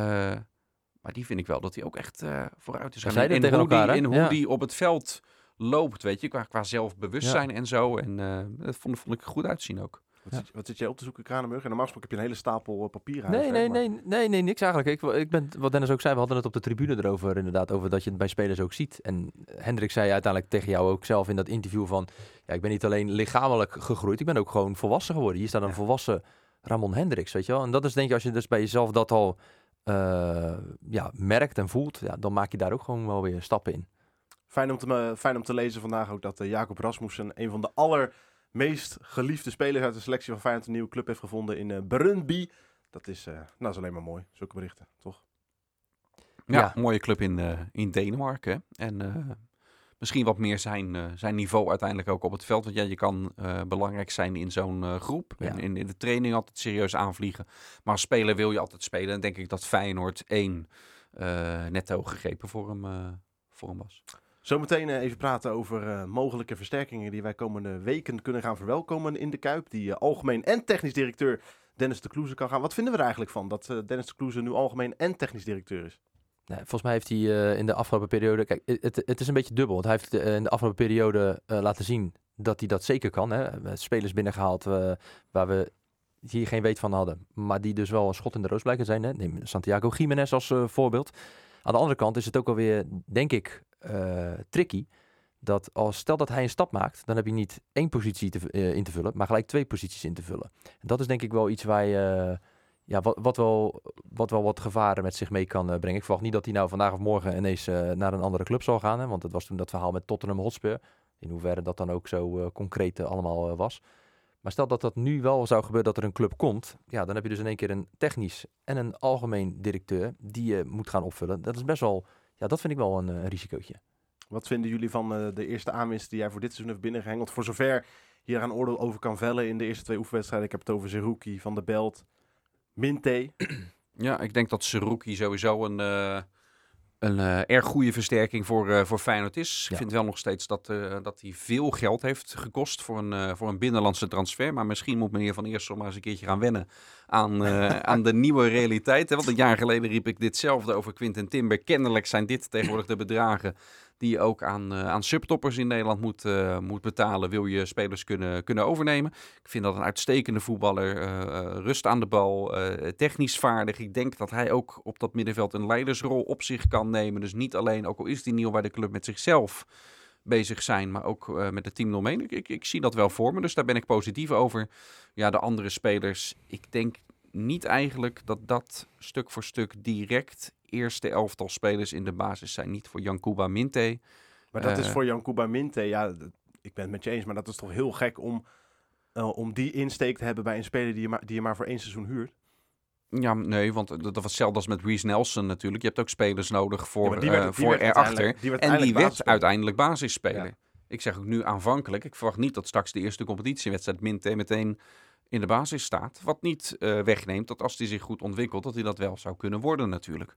maar die vind ik wel dat hij ook echt eh, vooruit is. We gaan. zeiden in, het in tegen hoe elkaar, die, in hoe Ja. die op het veld loopt, weet je. Qua, qua zelfbewustzijn en zo. En eh, dat vond, vond ik goed uitzien ook. Wat, Ja. zit, wat zit jij op te zoeken, Kranenburg? En normaal gesproken heb je een hele stapel eh, papieren. Nee, huis, nee, maar- nee, nee, nee, niks eigenlijk. Ik, ik ben, wat Dennis ook zei, we hadden het op de tribune erover inderdaad, over dat je het bij spelers ook ziet. En Hendrik zei uiteindelijk tegen jou ook zelf in dat interview van, ja, ik ben niet alleen lichamelijk gegroeid, ik ben ook gewoon volwassen geworden. Hier staat een Ja. volwassen Ramon Hendricks, weet je wel. En dat is denk je, als je dus bij jezelf dat al eh, ja, merkt en voelt, ja, dan maak je daar ook gewoon wel weer stappen in. Fijn om, te, me- fijn om te lezen vandaag ook dat eh, Jacob Rasmussen, een van de allermeest geliefde spelers uit de selectie van Feyenoord, een nieuwe club heeft gevonden in eh Brøndby. Dat is, eh, nou, dat is alleen maar mooi, zulke berichten, toch? Ja, Ja. mooie club in, eh, in Denemarken. En eh, misschien wat meer zijn, eh, zijn niveau uiteindelijk ook op het veld. Want ja, je kan eh, belangrijk zijn in zo'n eh, groep. Ja. En in, in de training altijd serieus aanvliegen. Maar als speler wil je altijd spelen. En denk ik dat Feyenoord één eh, netto gegrepen voor hem, eh, voor hem was. Zometeen eh, even praten over eh, mogelijke versterkingen die wij komende weken kunnen gaan verwelkomen in de Kuip. Die eh, algemeen en technisch directeur Dennis de Kloeze kan gaan. Wat vinden we er eigenlijk van dat Dennis de Kloeze nu algemeen en technisch directeur is? Volgens mij heeft hij in de afgelopen periode. Kijk, het, het is een beetje dubbel. Want hij heeft in de afgelopen periode laten zien dat hij dat zeker kan. Hè. Spelers binnengehaald eh, waar we hier geen weet van hadden. Maar die dus wel een schot in de roos blijken zijn. Hè? Neem Santiago Jiménez als voorbeeld. Aan de andere kant is het ook alweer, denk ik, eh, tricky. Dat als stel dat hij een stap maakt, dan heb je niet één positie te, eh, in te vullen, maar gelijk twee posities in te vullen. En dat is denk ik wel iets waar je, eh, ja, wat, wat, wel, wat wel wat gevaren met zich mee kan brengen. Ik verwacht niet dat hij nou vandaag of morgen ineens naar een andere club zal gaan. Hè, want dat was toen dat verhaal met Tottenham Hotspur. In hoeverre dat dan ook zo concreet allemaal was. Maar stel dat dat nu wel zou gebeuren dat er een club komt. Ja, dan heb je dus in één keer een technisch en een algemeen directeur die je moet gaan opvullen. Dat is best wel, ja, dat vind ik wel een, eh, een risicootje. Wat vinden jullie van eh, de eerste aanwinst die jij voor dit seizoen heeft binnengehengeld? Voor zover je eraan oordeel over kan vellen in de eerste twee oefenwedstrijden. Ik heb het over Zerouki, Van der Belt, Minte. Ja, ik denk dat Seruki sowieso een, eh, een eh, erg goede versterking voor, eh, voor Feyenoord is. Ja. Ik vind wel nog steeds dat, eh, dat hij veel geld heeft gekost voor een, eh, voor een binnenlandse transfer. Maar misschien moet meneer Van Eersel maar eens een keertje gaan wennen aan, eh, aan de nieuwe realiteit. Want een jaar geleden riep ik ditzelfde over Quinten Timber. Kennelijk zijn dit tegenwoordig de bedragen die je ook aan, eh, aan subtoppers in Nederland moet, eh, moet betalen. Wil je spelers kunnen, kunnen overnemen. Ik vind dat een uitstekende voetballer. rust aan de bal, technisch vaardig. Ik denk dat hij ook op dat middenveld een leidersrol op zich kan nemen. Dus niet alleen, ook al is die nieuw bij de club, met zichzelf bezig zijn, maar ook eh, met het team eromheen. Ik, ik, ik zie dat wel voor me, dus daar ben ik positief over. Ja, de andere spelers, ik denk niet eigenlijk dat dat stuk voor stuk direct eerste elftal spelers in de basis zijn. Niet voor Jankuba Minte. Maar dat is Eh. voor Jankuba Minte. Ja, ik ben het met je eens, maar dat is toch heel gek om, eh, om die insteek te hebben bij een speler die je, maar, die je maar voor één seizoen huurt. Ja, nee, want dat dat was hetzelfde als met Reece Nelson natuurlijk. Je hebt ook spelers nodig voor, Ja, eh, werd- voor erachter. die En die werd uiteindelijk basisspeler. Ja. Ik zeg ook nu aanvankelijk. Ik verwacht niet dat straks de eerste competitiewedstrijd meteen in de basis staat. Wat niet eh, wegneemt dat als hij zich goed ontwikkelt, dat hij dat wel zou kunnen worden natuurlijk.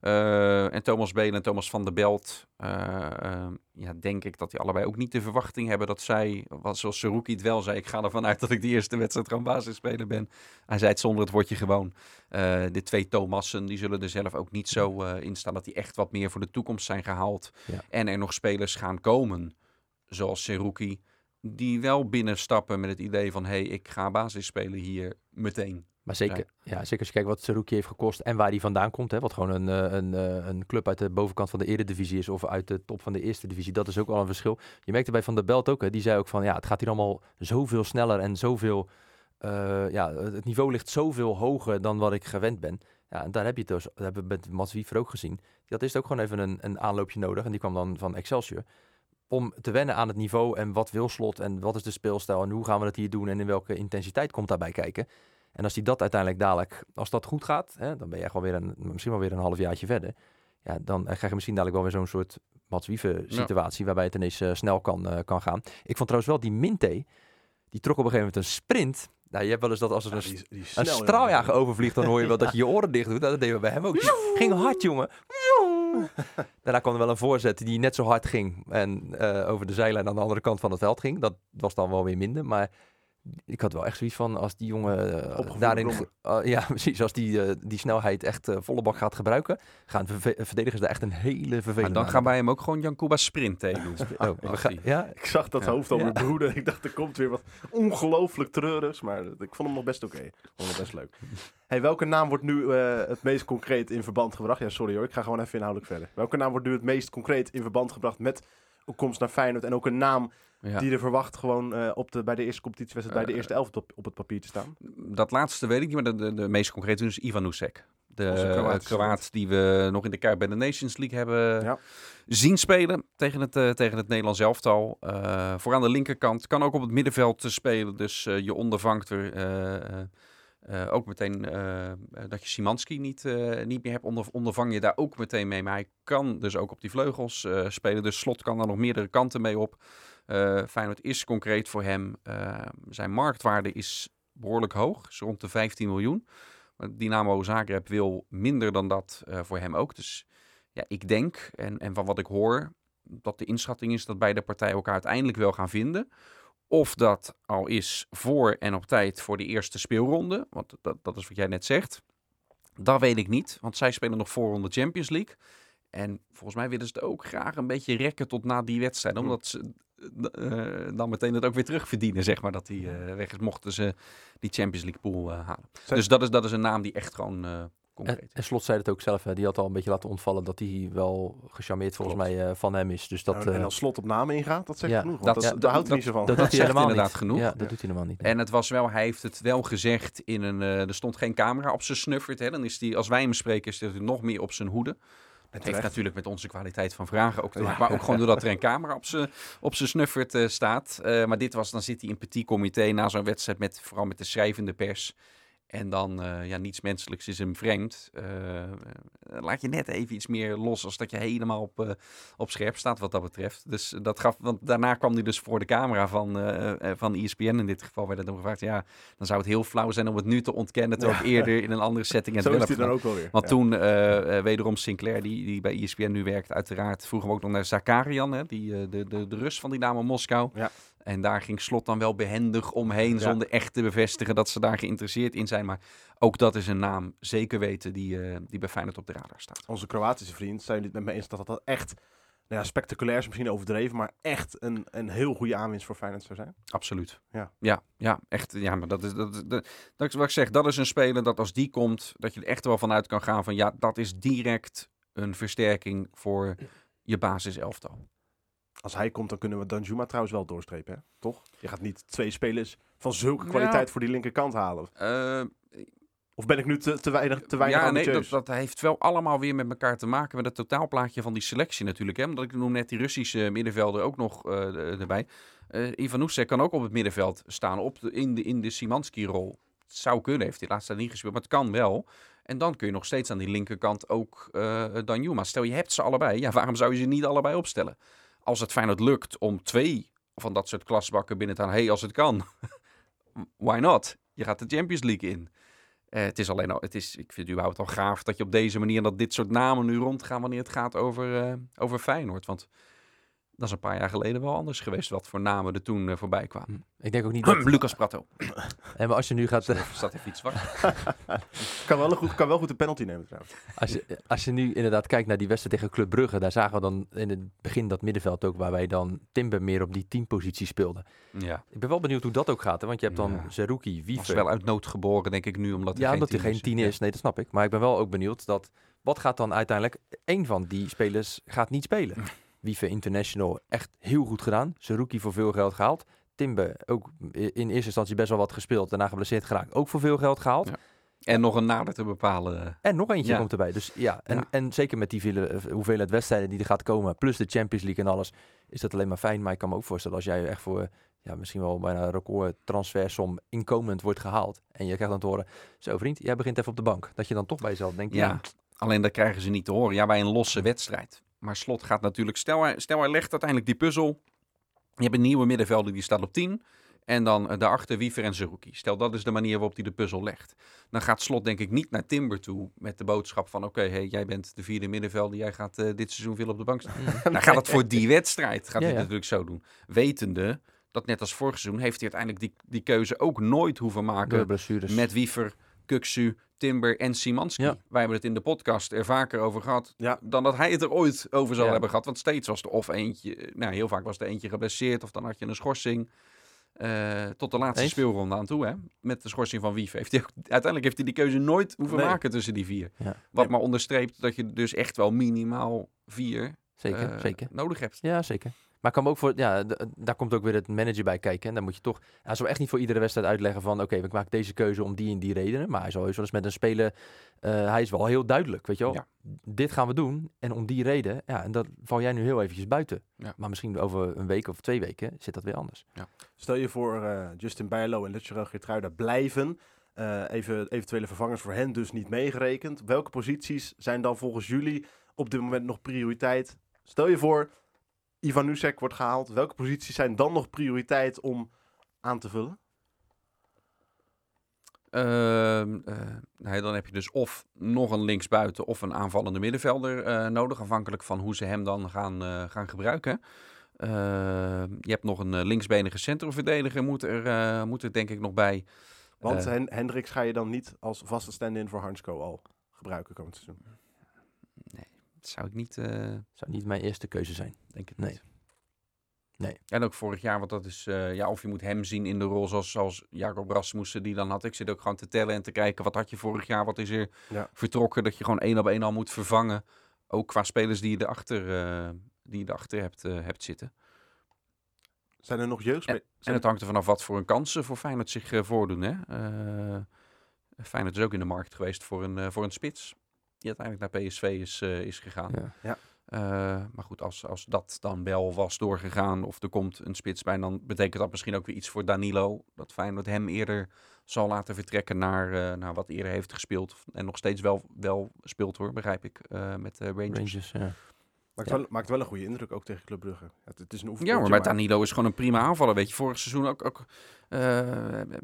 Eh, en Thomas Belen en Thomas van der Belt, eh, ja, denk ik dat die allebei ook niet de verwachting hebben dat zij, wat zoals Seruki het wel zei, ik ga ervan uit dat ik de eerste wedstrijd gewoon basisspeler ben. Hij zei het zonder het woordje gewoon. De twee Thomassen, die zullen er zelf ook niet zo in staan dat die echt wat meer voor de toekomst zijn gehaald. Ja. En er nog spelers gaan komen, zoals Seruki, die wel binnenstappen met het idee van, hé, hey, ik ga basis spelen hier meteen. Maar zeker, ja. zeker als je kijkt wat Saruki heeft gekost en waar hij vandaan komt. Hè, wat gewoon een, eh, een, eh, een club uit de bovenkant van de eredivisie is of uit de top van de eerste divisie. Dat is ook wel een verschil. Je merkte bij Van der Belt ook, hè, die zei ook van ja, het gaat hier allemaal zoveel sneller en zoveel... eh, ja, het niveau ligt zoveel hoger dan wat ik gewend ben. Ja, en daar heb je het dus, dat hebben we met Mats Wiever ook gezien. Dat is ook gewoon even een, een aanloopje nodig. En die kwam dan van Excelsior. Om te wennen aan het niveau en wat wil slot en wat is de speelstijl en hoe gaan we het hier doen en in welke intensiteit komt daarbij kijken. En als hij dat uiteindelijk dadelijk, als dat goed gaat, hè, dan ben je gewoon weer een, misschien wel weer een halfjaartje verder. Ja, dan eh, krijg je misschien dadelijk wel weer zo'n soort Mats Wiever situatie waarbij het ineens eh, snel kan, eh, kan gaan. Ik vond trouwens wel die Minte, die trok op een gegeven moment een sprint. Nou, je hebt wel eens dat als er Ja, een, die, een straaljager overvliegt, dan hoor je wel dat je je oren dicht doet. Nou, dat deden we bij hem ook. Die ging hard, jongen. Daarna kwam er wel een voorzet die net zo hard ging en eh, over de zijlijn aan de andere kant van het veld ging. Dat was dan wel weer minder, maar ik had wel echt zoiets van als die jongen eh, daarin, eh, ja precies, als die eh, die snelheid echt eh, volle bak gaat gebruiken, gaan verdedigers daar echt een hele Maar vervelende. dan aan gaan wij hem ook gewoon Jankuba Sprint tegen doen. Oh, ja, Ik zag dat Ja. hoofd al Ja. mijn broeder. Ik dacht, er komt weer wat ongelooflijk treurigs. Maar ik vond hem nog best oké. Ik vond hem best leuk. Hey, welke naam wordt nu eh, het meest concreet in verband gebracht? Ja, sorry hoor. Ik ga gewoon even inhoudelijk verder. Welke naam wordt nu het meest concreet in verband gebracht met komst naar Feyenoord? En ook een naam Ja. die er verwacht gewoon eh, op de, bij de eerste competitiewedstrijd, bij de Eh, eerste elf op, op het papier te staan? Dat laatste weet ik niet, maar de, de, de meest concrete is Ivan Nusek. De Kroatische Kroaat die we nog in de Kuip bij de Nations League hebben Ja. zien spelen tegen het, eh, tegen het Nederlands elftal. Eh voor aan de linkerkant kan ook op het middenveld eh, spelen, dus eh, je ondervangt er eh, eh, eh, ook meteen eh, dat je Simanski niet, eh, niet meer hebt, onder, ondervang je daar ook meteen mee. Maar hij kan dus ook op die vleugels eh, spelen, dus Slot kan daar nog meerdere kanten mee op. Eh Feyenoord is concreet voor hem. Eh, zijn marktwaarde is behoorlijk hoog, is rond de 15 miljoen. Maar Dynamo Zagreb wil minder dan dat eh, voor hem ook. Dus ja, ik denk, en, en van wat ik hoor, dat de inschatting is dat beide partijen elkaar uiteindelijk wel gaan vinden. Of dat al is voor en op tijd voor de eerste speelronde. Want dat, dat is wat jij net zegt. Dat weet ik niet, want zij spelen nog voorronde Champions League. En volgens mij willen ze het ook graag een beetje rekken tot na die wedstrijd. Hmm. Omdat ze dan meteen het ook weer terugverdienen, zeg maar, dat hij eh, weg is. Mochten ze die Champions League pool eh, halen. Zijn- Dus dat is, dat is een naam die echt gewoon eh, concreet En, is. en Slot zei het ook zelf, hè, die had al een beetje laten ontvallen dat hij wel gecharmeerd volgens Klopt. mij eh, van hem is. Dus dat, Nou, en eh, als slot op namen ingaat, dat zegt ja, genoeg. Want dat- dat, ja, daar houdt hij dat- niet zo van. dat doet hij helemaal inderdaad niet. genoeg. Ja, dat doet hij helemaal niet. En het was wel, hij heeft het wel gezegd in een, eh, er stond geen camera op zijn snuffert. Hè. Dan is die, als wij hem spreken, is hij nog meer op zijn hoede. Het heeft natuurlijk met onze kwaliteit van vragen ook te Ja. maken. Maar ook gewoon doordat er een camera op zijn op snuffert eh, staat. Eh, maar dit was, dan zit hij in petit comité na zo'n wedstrijd, met, vooral met de schrijvende pers. En dan, eh, ja, niets menselijks is hem vreemd. Eh, eh, laat je net even iets meer los, als dat je helemaal op, op scherp staat wat dat betreft. Dus dat gaf, want daarna kwam hij dus voor de camera van, van ESPN in dit geval. werd hem gevraagd, ja, dan zou het heel flauw zijn om het nu te ontkennen. Terwijl ik eerder in een andere setting het Zo wel is hij dan ook wel weer. Want Ja. toen wederom Sinclair, die, die bij ESPN nu werkt, uiteraard vroeg hem ook nog naar Zakarian, hè, die, de, de, de Rus van in Moskou. Ja. En daar ging Slot dan wel behendig omheen, Ja. zonder echt te bevestigen dat ze daar geïnteresseerd in zijn. Maar ook dat is een naam, zeker weten, die, eh, die bij Feyenoord op de radar staat. Onze Kroatische vriend, zijn jullie het met me eens dat dat echt nou ja, spectaculair is misschien overdreven, maar echt een, een heel goede aanwinst voor Feyenoord zou zijn? Absoluut. Ja. ja, ja, echt. Ja, maar dat is, dat, is- dat, dat is wat ik zeg. Dat is een speler dat als die komt, dat je er echt wel vanuit kan gaan van ja, dat is direct een versterking voor je basiselftal. Als hij komt, dan kunnen we Danjuma trouwens wel doorstrepen, hè? toch? Je gaat niet twee spelers van zulke kwaliteit voor die linkerkant halen. Eh, Of ben ik nu te, te weinig, te weinig ja, nee, dat, dat heeft wel allemaal weer met elkaar te maken met het totaalplaatje van die selectie natuurlijk. Hè? Omdat ik noem net die Russische middenvelder ook nog eh, er- erbij. Eh Ivan Oesek kan ook op het middenveld staan op de, in de, in de Simanski-rol. Het zou kunnen, heeft hij laatst daar niet gespeeld, maar het kan wel. En dan kun je nog steeds aan die linkerkant ook eh Danjuma. Stel je hebt ze allebei, ja, waarom zou je ze niet allebei opstellen? Als het Feyenoord lukt om twee van dat soort klasbakken binnen te halen, hey, als het kan, why not? Je gaat de Champions League in. Eh, het is alleen al, het is, ik vind het überhaupt al gaaf dat je op deze manier dat dit soort namen nu rondgaan wanneer het gaat over, eh, over Feyenoord. Want dat is een paar jaar geleden wel anders geweest wat voor namen er toen eh, voorbij kwamen. Ik denk ook niet dat... Lucas Prato. En maar als je nu gaat... eh, Staat even iets zwak. Kan wel, een goed, kan wel goed een penalty nemen trouwens. Als je, als je nu inderdaad kijkt naar die wedstrijd tegen Club Brugge, daar zagen we dan in het begin dat middenveld ook, waar wij dan Timber meer op die teampositie speelden. Ja, Ik ben wel benieuwd hoe dat ook gaat, hè? want je hebt dan Ja. Zerouki, was Wiever. wel uit nood geboren denk ik nu, omdat hij ja, geen omdat hij geen tien Ja. is. Nee, dat snap ik. Maar ik ben wel ook benieuwd dat, wat gaat dan uiteindelijk, één van die spelers gaat niet spelen. Wiever International, echt heel goed gedaan. Zerouki voor veel geld gehaald. Timber ook in eerste instantie best wel wat gespeeld, daarna geblesseerd geraakt, ook voor veel geld gehaald. Ja. En nog een nader te bepalen. En nog eentje Ja. komt erbij. Dus ja, en, Ja. en zeker met die vele, eh, hoeveelheid wedstrijden die er gaat komen, plus de Champions League en alles, is dat alleen maar fijn. Maar ik kan me ook voorstellen als jij echt voor ja, misschien wel bijna een record transfersom inkomend wordt gehaald. En je krijgt dan te horen, zo vriend, jij begint even op de bank. Dat je dan toch bij jezelf denkt, ja, Ja, alleen dat krijgen ze niet te horen. Ja, bij een losse wedstrijd. Maar Slot gaat natuurlijk... Stel hij, stel hij legt uiteindelijk die puzzel. Je hebt een nieuwe middenvelder die staat op 10. En dan eh, daarachter Wiever en Zerouki. Stel dat is de manier waarop hij de puzzel legt. Dan gaat Slot denk ik niet naar Timber toe met de boodschap van... Oké, hey, jij bent de vierde middenvelder. Jij gaat eh, dit seizoen veel op de bank staan. Dan gaat het voor die wedstrijd gaat Ja, hij ja. natuurlijk zo doen. Wetende dat net als vorig seizoen... heeft hij uiteindelijk die, die keuze ook nooit hoeven maken... Met Wiever, Kuksu, Timber en Simanski. Ja. Wij hebben het in de podcast er vaker over gehad. Ja. Dan dat hij het er ooit over zou Ja. hebben gehad. Want steeds was er of eentje, nou heel vaak was er eentje geblesseerd. Of dan had je een schorsing. Eh, tot de laatste Eens. speelronde aan toe. Hè? Met de schorsing van Wiever. Heeft hij uiteindelijk heeft hij die keuze nooit hoeven Nee. maken tussen die vier. Ja. Wat maar onderstreept dat je dus echt wel minimaal vier Zeker, eh, zeker. nodig hebt. Ja, zeker. Maar ik kan ook voor, ja, daar komt ook weer het manager bij kijken. En dan moet je toch, hij zal echt niet voor iedere wedstrijd uitleggen van, oké, we maken deze keuze om die en die redenen. Maar hij zal heus wel eens met een speler, eh, hij is wel heel duidelijk, weet je wel. Ja. Dit gaan we doen en om die reden, ja, en dat val jij nu heel eventjes buiten. Ja. Maar misschien over een week of twee weken zit dat weer anders. Stel je voor uh, Justin Bijlo en Lutje Geertruida blijven. Uh, even eventuele vervangers voor hen dus niet meegerekend. Welke posities zijn dan volgens jullie op dit moment nog prioriteit? Stel je voor, Ivan Nusek wordt gehaald. Welke posities zijn dan nog prioriteit om aan te vullen? Uh, uh, nou, dan heb je dus of nog een linksbuiten of een aanvallende middenvelder uh, nodig. Afhankelijk van hoe ze hem dan gaan, uh, gaan gebruiken. je hebt nog een linksbenige centrumverdediger, moet er, moet er denk ik nog bij. Want Hen Hendricks ga je dan niet als vaste stand-in voor Hansko al gebruiken komend seizoen? Zou ik niet... zou niet mijn eerste keuze zijn. Denk het nee. niet. Nee. En ook vorig jaar, want dat is, eh, ja, of je moet hem zien in de rol zoals, zoals Jacob Rasmussen die dan had. Ik zit ook gewoon te tellen en te kijken, wat had je vorig jaar, wat is er Ja. vertrokken, dat je gewoon één op één al moet vervangen. Ook qua spelers die je erachter, eh die je erachter hebt, eh, hebt zitten. Zijn er nog jeugd? En het hangt er vanaf wat voor een kansen voor Feyenoord zich eh, voordoen. Hè? Eh, Feyenoord is ook in de markt geweest voor een, eh, voor een spits. Die uiteindelijk naar PSV is, eh, is gegaan. Ja. Ja. Eh, maar goed, als, als dat dan wel was doorgegaan of er komt een spits bij, dan betekent dat misschien ook weer iets voor Danilo. Dat Feyenoord hem eerder zal laten vertrekken naar, eh, naar wat eerder heeft gespeeld. En nog steeds wel, wel speelt hoor, begrijp ik, eh, met de Rangers. Rangers, ja. Maakt, Ja. wel, maakt wel een goede indruk, ook tegen Club Brugge. Het, het is een Ja, oefenpotje, maar Danilo is gewoon een prima aanvaller. Weet je, vorig seizoen ook, ook eh,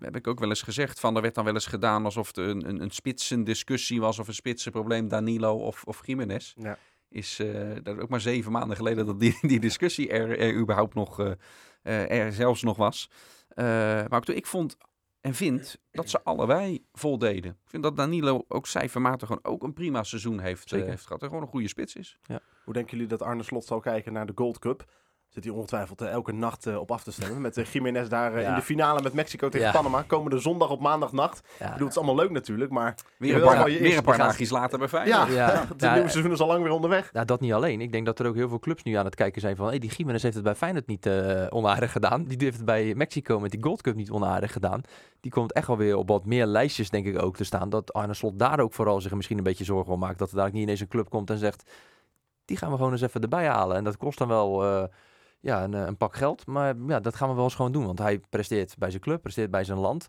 heb ik ook wel eens gezegd van er werd dan wel eens gedaan alsof het een, een, een spitsen discussie was of een spitsenprobleem Danilo of, of Jiménez. Ja. Is eh, dat is ook maar zeven maanden geleden dat die, die discussie er, er überhaupt nog eh, er zelfs nog was. Maar ook toen, ik vond en vind dat ze allebei voldeden. Ik vind dat Danilo ook cijfermatig gewoon ook een prima seizoen heeft, Zeker. heeft gehad. En gewoon een goede spits is. Hoe denken jullie dat Arne Slot zal kijken naar de Gold Cup? Zit hij ongetwijfeld eh, elke nacht eh, op af te stemmen. Met uh, Jiménez daar Ja. in de finale met Mexico tegen Ja. Panama. Komende zondag op maandagnacht. Ik Ja, bedoel, het is allemaal leuk natuurlijk, maar... Weer Je een paar, weer een later bij Feyenoord. Ja, Ja. het Ja, nieuwe seizoen is al lang weer onderweg. Nou, dat niet alleen. Ik denk dat er ook heel veel clubs nu aan het kijken zijn van... Hey, die Gimenez heeft het bij Feyenoord niet eh, onaardig gedaan. Die heeft het bij Mexico met die Gold Cup niet onaardig gedaan. Die komt echt wel weer op wat meer lijstjes, denk ik, ook te staan. Dat Arne Slot daar ook vooral zich misschien een beetje zorgen om maakt. Dat er daar niet ineens een club komt en zegt... Die gaan we gewoon eens even erbij halen. En dat kost dan wel eh, ja, een, eh, een pak geld. Maar ja, dat gaan we wel eens gewoon doen. Want hij presteert bij zijn club, presteert bij zijn land.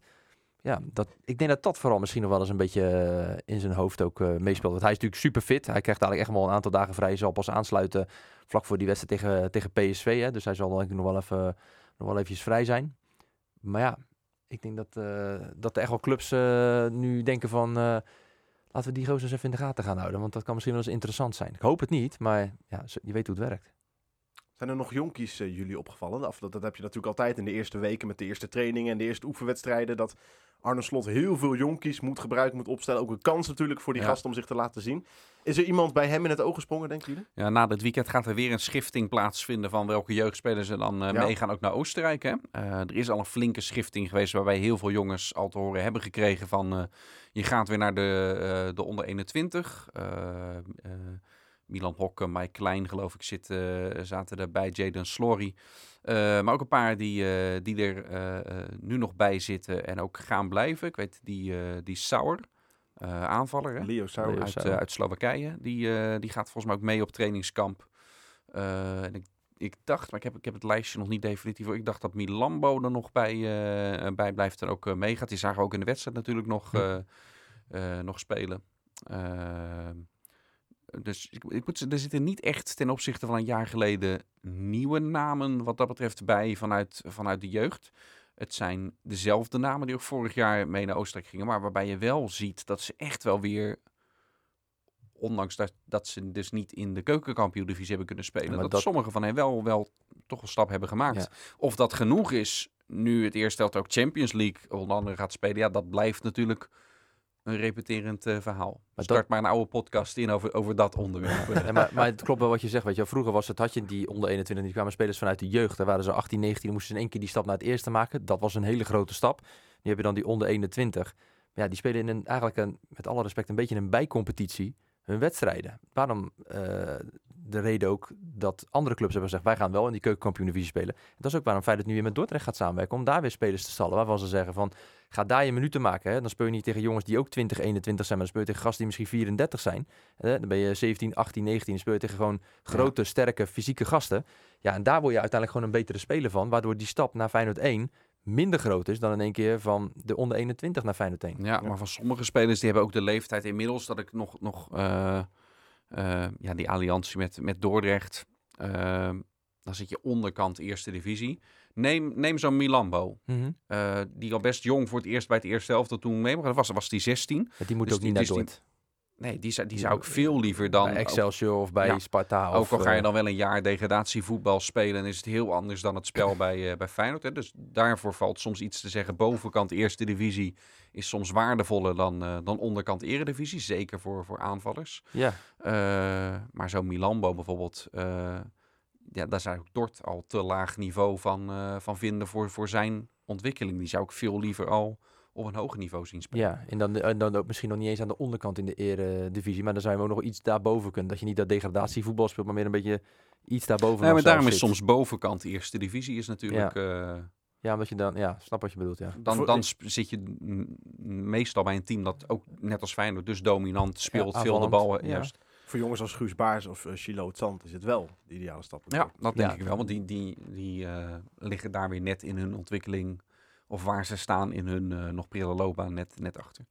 Ja, dat, ik denk dat dat vooral misschien nog wel eens een beetje eh, in zijn hoofd ook eh, meespeelt. Want hij is natuurlijk super fit. Hij krijgt eigenlijk echt wel een aantal dagen vrij. Hij zal pas aansluiten vlak voor die wedstrijd tegen, tegen PSV. Hè. Dus hij zal denk ik nog wel even nog wel eventjes vrij zijn. Maar ja, ik denk dat, eh, dat er echt wel clubs nu denken van... laten we die gozer eens even in de gaten gaan houden. Want dat kan misschien wel eens interessant zijn. Ik hoop het niet, maar ja, je weet hoe het werkt. Zijn er nog jonkies eh, jullie opgevallen? Of dat, dat heb je natuurlijk altijd in de eerste weken met de eerste trainingen en de eerste oefenwedstrijden. Dat Arne Slot heel veel jonkies moet gebruiken, moet opstellen. Ook een kans natuurlijk voor die Ja. gasten om zich te laten zien. Is er iemand bij hem in het oog gesprongen, denken jullie? Ja, na dit weekend gaat er weer een schifting plaatsvinden van welke jeugdspelers er dan eh, Ja. meegaan ook naar Oostenrijk. Hè? Eh, er is al een flinke schifting geweest waarbij heel veel jongens al te horen hebben gekregen van je gaat weer naar de, de onder 21. Milan Hokke, Mike Klein geloof ik zit, eh, zaten erbij, Jaden Slory. Eh, maar ook een paar die, eh, die er eh, eh, nu nog bij zitten en ook gaan blijven. Ik weet die, eh die Sauer, eh, aanvaller hè? Leo Sauer. Uit, uit Slowakije. Die, eh, die gaat volgens mij ook mee op trainingskamp. Eh, en ik, ik dacht, maar ik heb, ik heb het lijstje nog niet definitief. voor. Ik dacht dat Milambo er nog bij, eh, bij blijft en ook eh, meegaat. Die zagen we ook in de wedstrijd natuurlijk nog, eh, nog spelen. Dus ik, ik moet, er zitten niet echt ten opzichte van een jaar geleden nieuwe namen wat dat betreft bij vanuit, vanuit de jeugd. Het zijn dezelfde namen die ook vorig jaar mee naar Oostenrijk gingen. Maar waarbij je wel ziet dat ze echt wel weer ondanks dat, dat ze dus niet in de keukenkampioen-divisie hebben kunnen spelen, dat, dat- sommige van hen wel, wel toch een stap hebben gemaakt. Ja. Of dat genoeg is, nu het eerste helft ook Champions League onder andere gaat spelen, ja, dat blijft natuurlijk een repeterend eh, verhaal. dat- Start maar een oude podcast in over, over dat onderwerp. Ja, maar, maar het klopt wel wat je zegt. Weet je, vroeger was het, had je die onder 21, die kwamen spelers vanuit de jeugd. Daar waren ze 18, 19, dan moesten ze in één keer die stap naar het eerste maken. Dat was een hele grote stap. Nu heb je dan die onder 21. Ja, die spelen in een, eigenlijk een, met alle respect een beetje een bijcompetitie hun wedstrijden. Waarom eh, de reden ook dat andere clubs hebben gezegd, wij gaan wel in die keukenkampioen-divisie spelen. Dat is ook waarom Feyenoord nu weer met Dordrecht gaat samenwerken, om daar weer spelers te stallen. Waarvan ze zeggen van, ga daar je minuten maken. Hè? Dan speel je niet tegen jongens die ook 20, 21 zijn, maar dan speel je tegen gasten die misschien 34 zijn. Hè? Dan ben je 17, 18, 19, dan speel je tegen gewoon grote, sterke, fysieke gasten. Ja, en daar word je uiteindelijk gewoon een betere speler van, waardoor die stap naar Feyenoord 1 minder groot is dan in één keer van de onder 21 naar Feyenoord 1. Ja, maar van sommige spelers die hebben ook de leeftijd inmiddels dat ik nog, nog eh, eh, ja, die alliantie met, met Dordrecht, eh, dan zit je onderkant eerste divisie. Neem, neem zo'n Milambo, Mhm. eh, die al best jong voor het eerst bij het eerste helft toen mee mocht. was, was die 16. Ja, Die moet Dus ook die- niet naar dus Dort. Nee, die zou, die zou ik veel liever dan... bij Excelsior of bij Ja. Sparta. Ook al ga je eh, dan wel een jaar degradatievoetbal spelen, is het heel anders dan het spel bij, eh, bij Feyenoord. Hè. Dus daarvoor valt soms iets te zeggen. Bovenkant eerste divisie is soms waardevoller dan, eh, dan onderkant eredivisie. Zeker voor, voor aanvallers. Ja, maar zo'n Milambo bijvoorbeeld, ja, daar zou ik Dort al te laag niveau van, van vinden voor, voor zijn ontwikkeling. Die zou ik veel liever al op een hoger niveau zien spelen. Ja, en dan, en dan ook misschien nog niet eens aan de onderkant in de eredivisie. Maar dan zou je hem ook nog iets daarboven kunnen. Dat je niet dat degradatievoetbal speelt, maar meer een beetje iets daarboven. Nee, nog maar daarom is soms bovenkant eerste divisie is natuurlijk... eh, Ja, omdat je dan... Ja, snap wat je bedoelt, ja. dan, dan zit je meestal bij een team dat ook net als Feyenoord dus dominant speelt, veel de bal ja. juist. Voor jongens als Guus Baars of uh, Chilo het Zand is het wel de ideale stap. Ja, dat denk Ja. ik wel. Want die, die, die eh, liggen daar weer net in hun ontwikkeling. Of waar ze staan in hun eh, nog prille loopbaan net, net achter.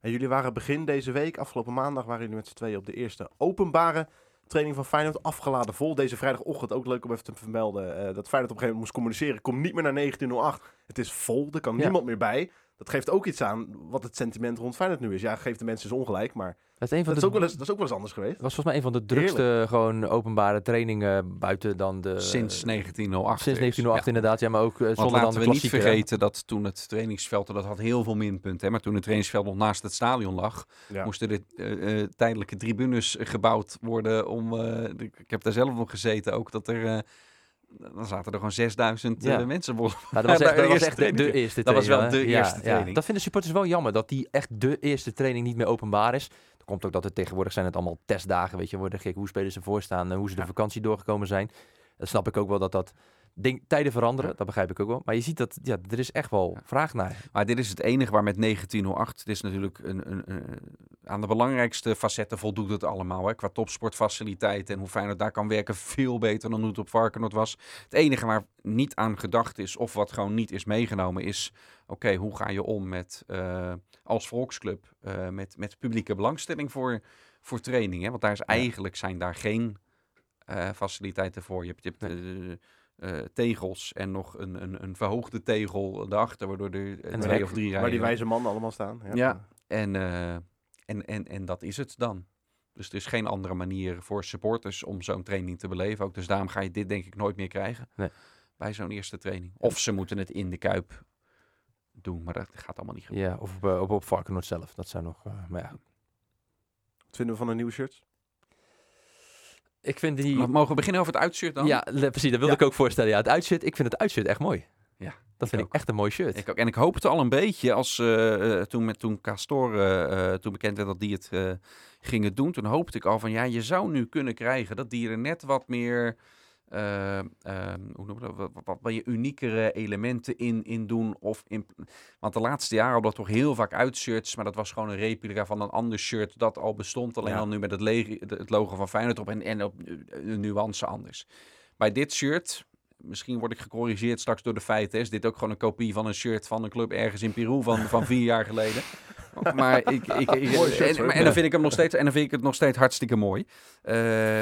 En jullie waren begin deze week, afgelopen maandag, waren jullie met z'n tweeën op de eerste openbare training van Feyenoord afgeladen vol. Deze vrijdagochtend, ook leuk om even te vermelden, eh, dat Feyenoord op een gegeven moment moest communiceren. Kom niet meer naar 1908. Het is vol, er kan Ja. niemand meer bij. Dat geeft ook iets aan wat het sentiment rond Feyenoord nu is. Ja, geeft de mensen dus ongelijk, maar Dat is, een van dat is, ook wel eens, dat is ook wel eens anders geweest. dat was volgens mij een van de drukste gewoon openbare trainingen buiten dan de... Sinds 1908. Sinds is. 1908 Ja. inderdaad, ja, maar ook eh, Want zonder dan laten we niet vergeten dat toen het trainingsveld, en dat had heel veel minpunten, hè, maar toen het trainingsveld nog naast het stadion lag, Ja. moesten er eh, eh, tijdelijke tribunes gebouwd worden. Om, eh, ik heb daar zelf nog gezeten ook, dat er... eh, dan zaten er gewoon 6000 Ja. eh, mensen. vol- Ja, dat was echt, de dat was eerste echt de, de training. Dat was wel de Ja, eerste training. Dat vinden supporters wel jammer, dat die echt de eerste training niet meer openbaar is. Dat komt ook dat het tegenwoordig zijn het allemaal testdagen, weet je, worden gek hoe spelers ervoor staan, en hoe ze de vakantie doorgekomen zijn. Dat snap ik ook wel dat dat ding, tijden veranderen, dat begrijp ik ook wel. Maar je ziet dat, ja, er is echt wel vraag naar. Maar dit is het enige waar met 1908, dit is natuurlijk een, een, een- aan de belangrijkste facetten voldoet het allemaal. Hè? Qua topsportfaciliteiten en hoe fijn het daar kan werken, veel beter dan hoe het op Varkenoord was. Het enige waar niet aan gedacht is, of wat gewoon niet is meegenomen, is oké, hoe ga je om met, eh, als volksclub, eh, met, met publieke belangstelling voor, voor training. Hè? Want daar is eigenlijk, zijn daar geen eh, faciliteiten voor. Je hebt, je hebt eh, tegels en nog een, een, een verhoogde tegel daarachter, waardoor er eh, een twee of drie Waar rijen... die wijze mannen allemaal staan. Ja. En, eh, en, en, en dat is het dan. Dus er is geen andere manier voor supporters om zo'n training te beleven. Ook dus daarom ga je dit denk ik nooit meer krijgen Nee. bij zo'n eerste training. Of ze moeten het in de Kuip doen, maar dat gaat allemaal niet gebeuren. Ja, of op, op, op Varkenoord zelf, dat zou nog... eh, maar ja, Wat vinden we van de nieuwe shirts? Ik vind die... Maar Mogen we beginnen over het uitshirt dan? Ja, precies, dat wilde Ja. ik ook voorstellen. Ja, het uitshirt, ik vind het uitshirt echt mooi. Ja, Dat vind ik, echt een mooi shirt. Ik ook. En ik hoopte al een beetje als eh, eh, toen, met, toen Castor eh, toen bekend werd dat die het gingen doen. Toen hoopte ik al van ja, je zou nu kunnen krijgen dat die er net wat meer. Eh, ehm, hoe noem je dat? Wat, meer uniekere elementen in, in doen. Of in, want de laatste jaren hadden we toch heel vaak uitshirts. Maar dat was gewoon een replica van een ander shirt dat al bestond. Alleen Ja. dan nu met het, het logo van Feyenoord op en, en op een nuance anders. Bij dit shirt, misschien word ik gecorrigeerd straks door de feiten. Is dit ook gewoon een kopie van een shirt van een club ergens in Peru van, van vier jaar geleden? Maar ik, ik, ik, Mooi shirt, en, maar- en dan vind ik hem nog steeds, en dan vind ik het nog steeds hartstikke mooi. Eh,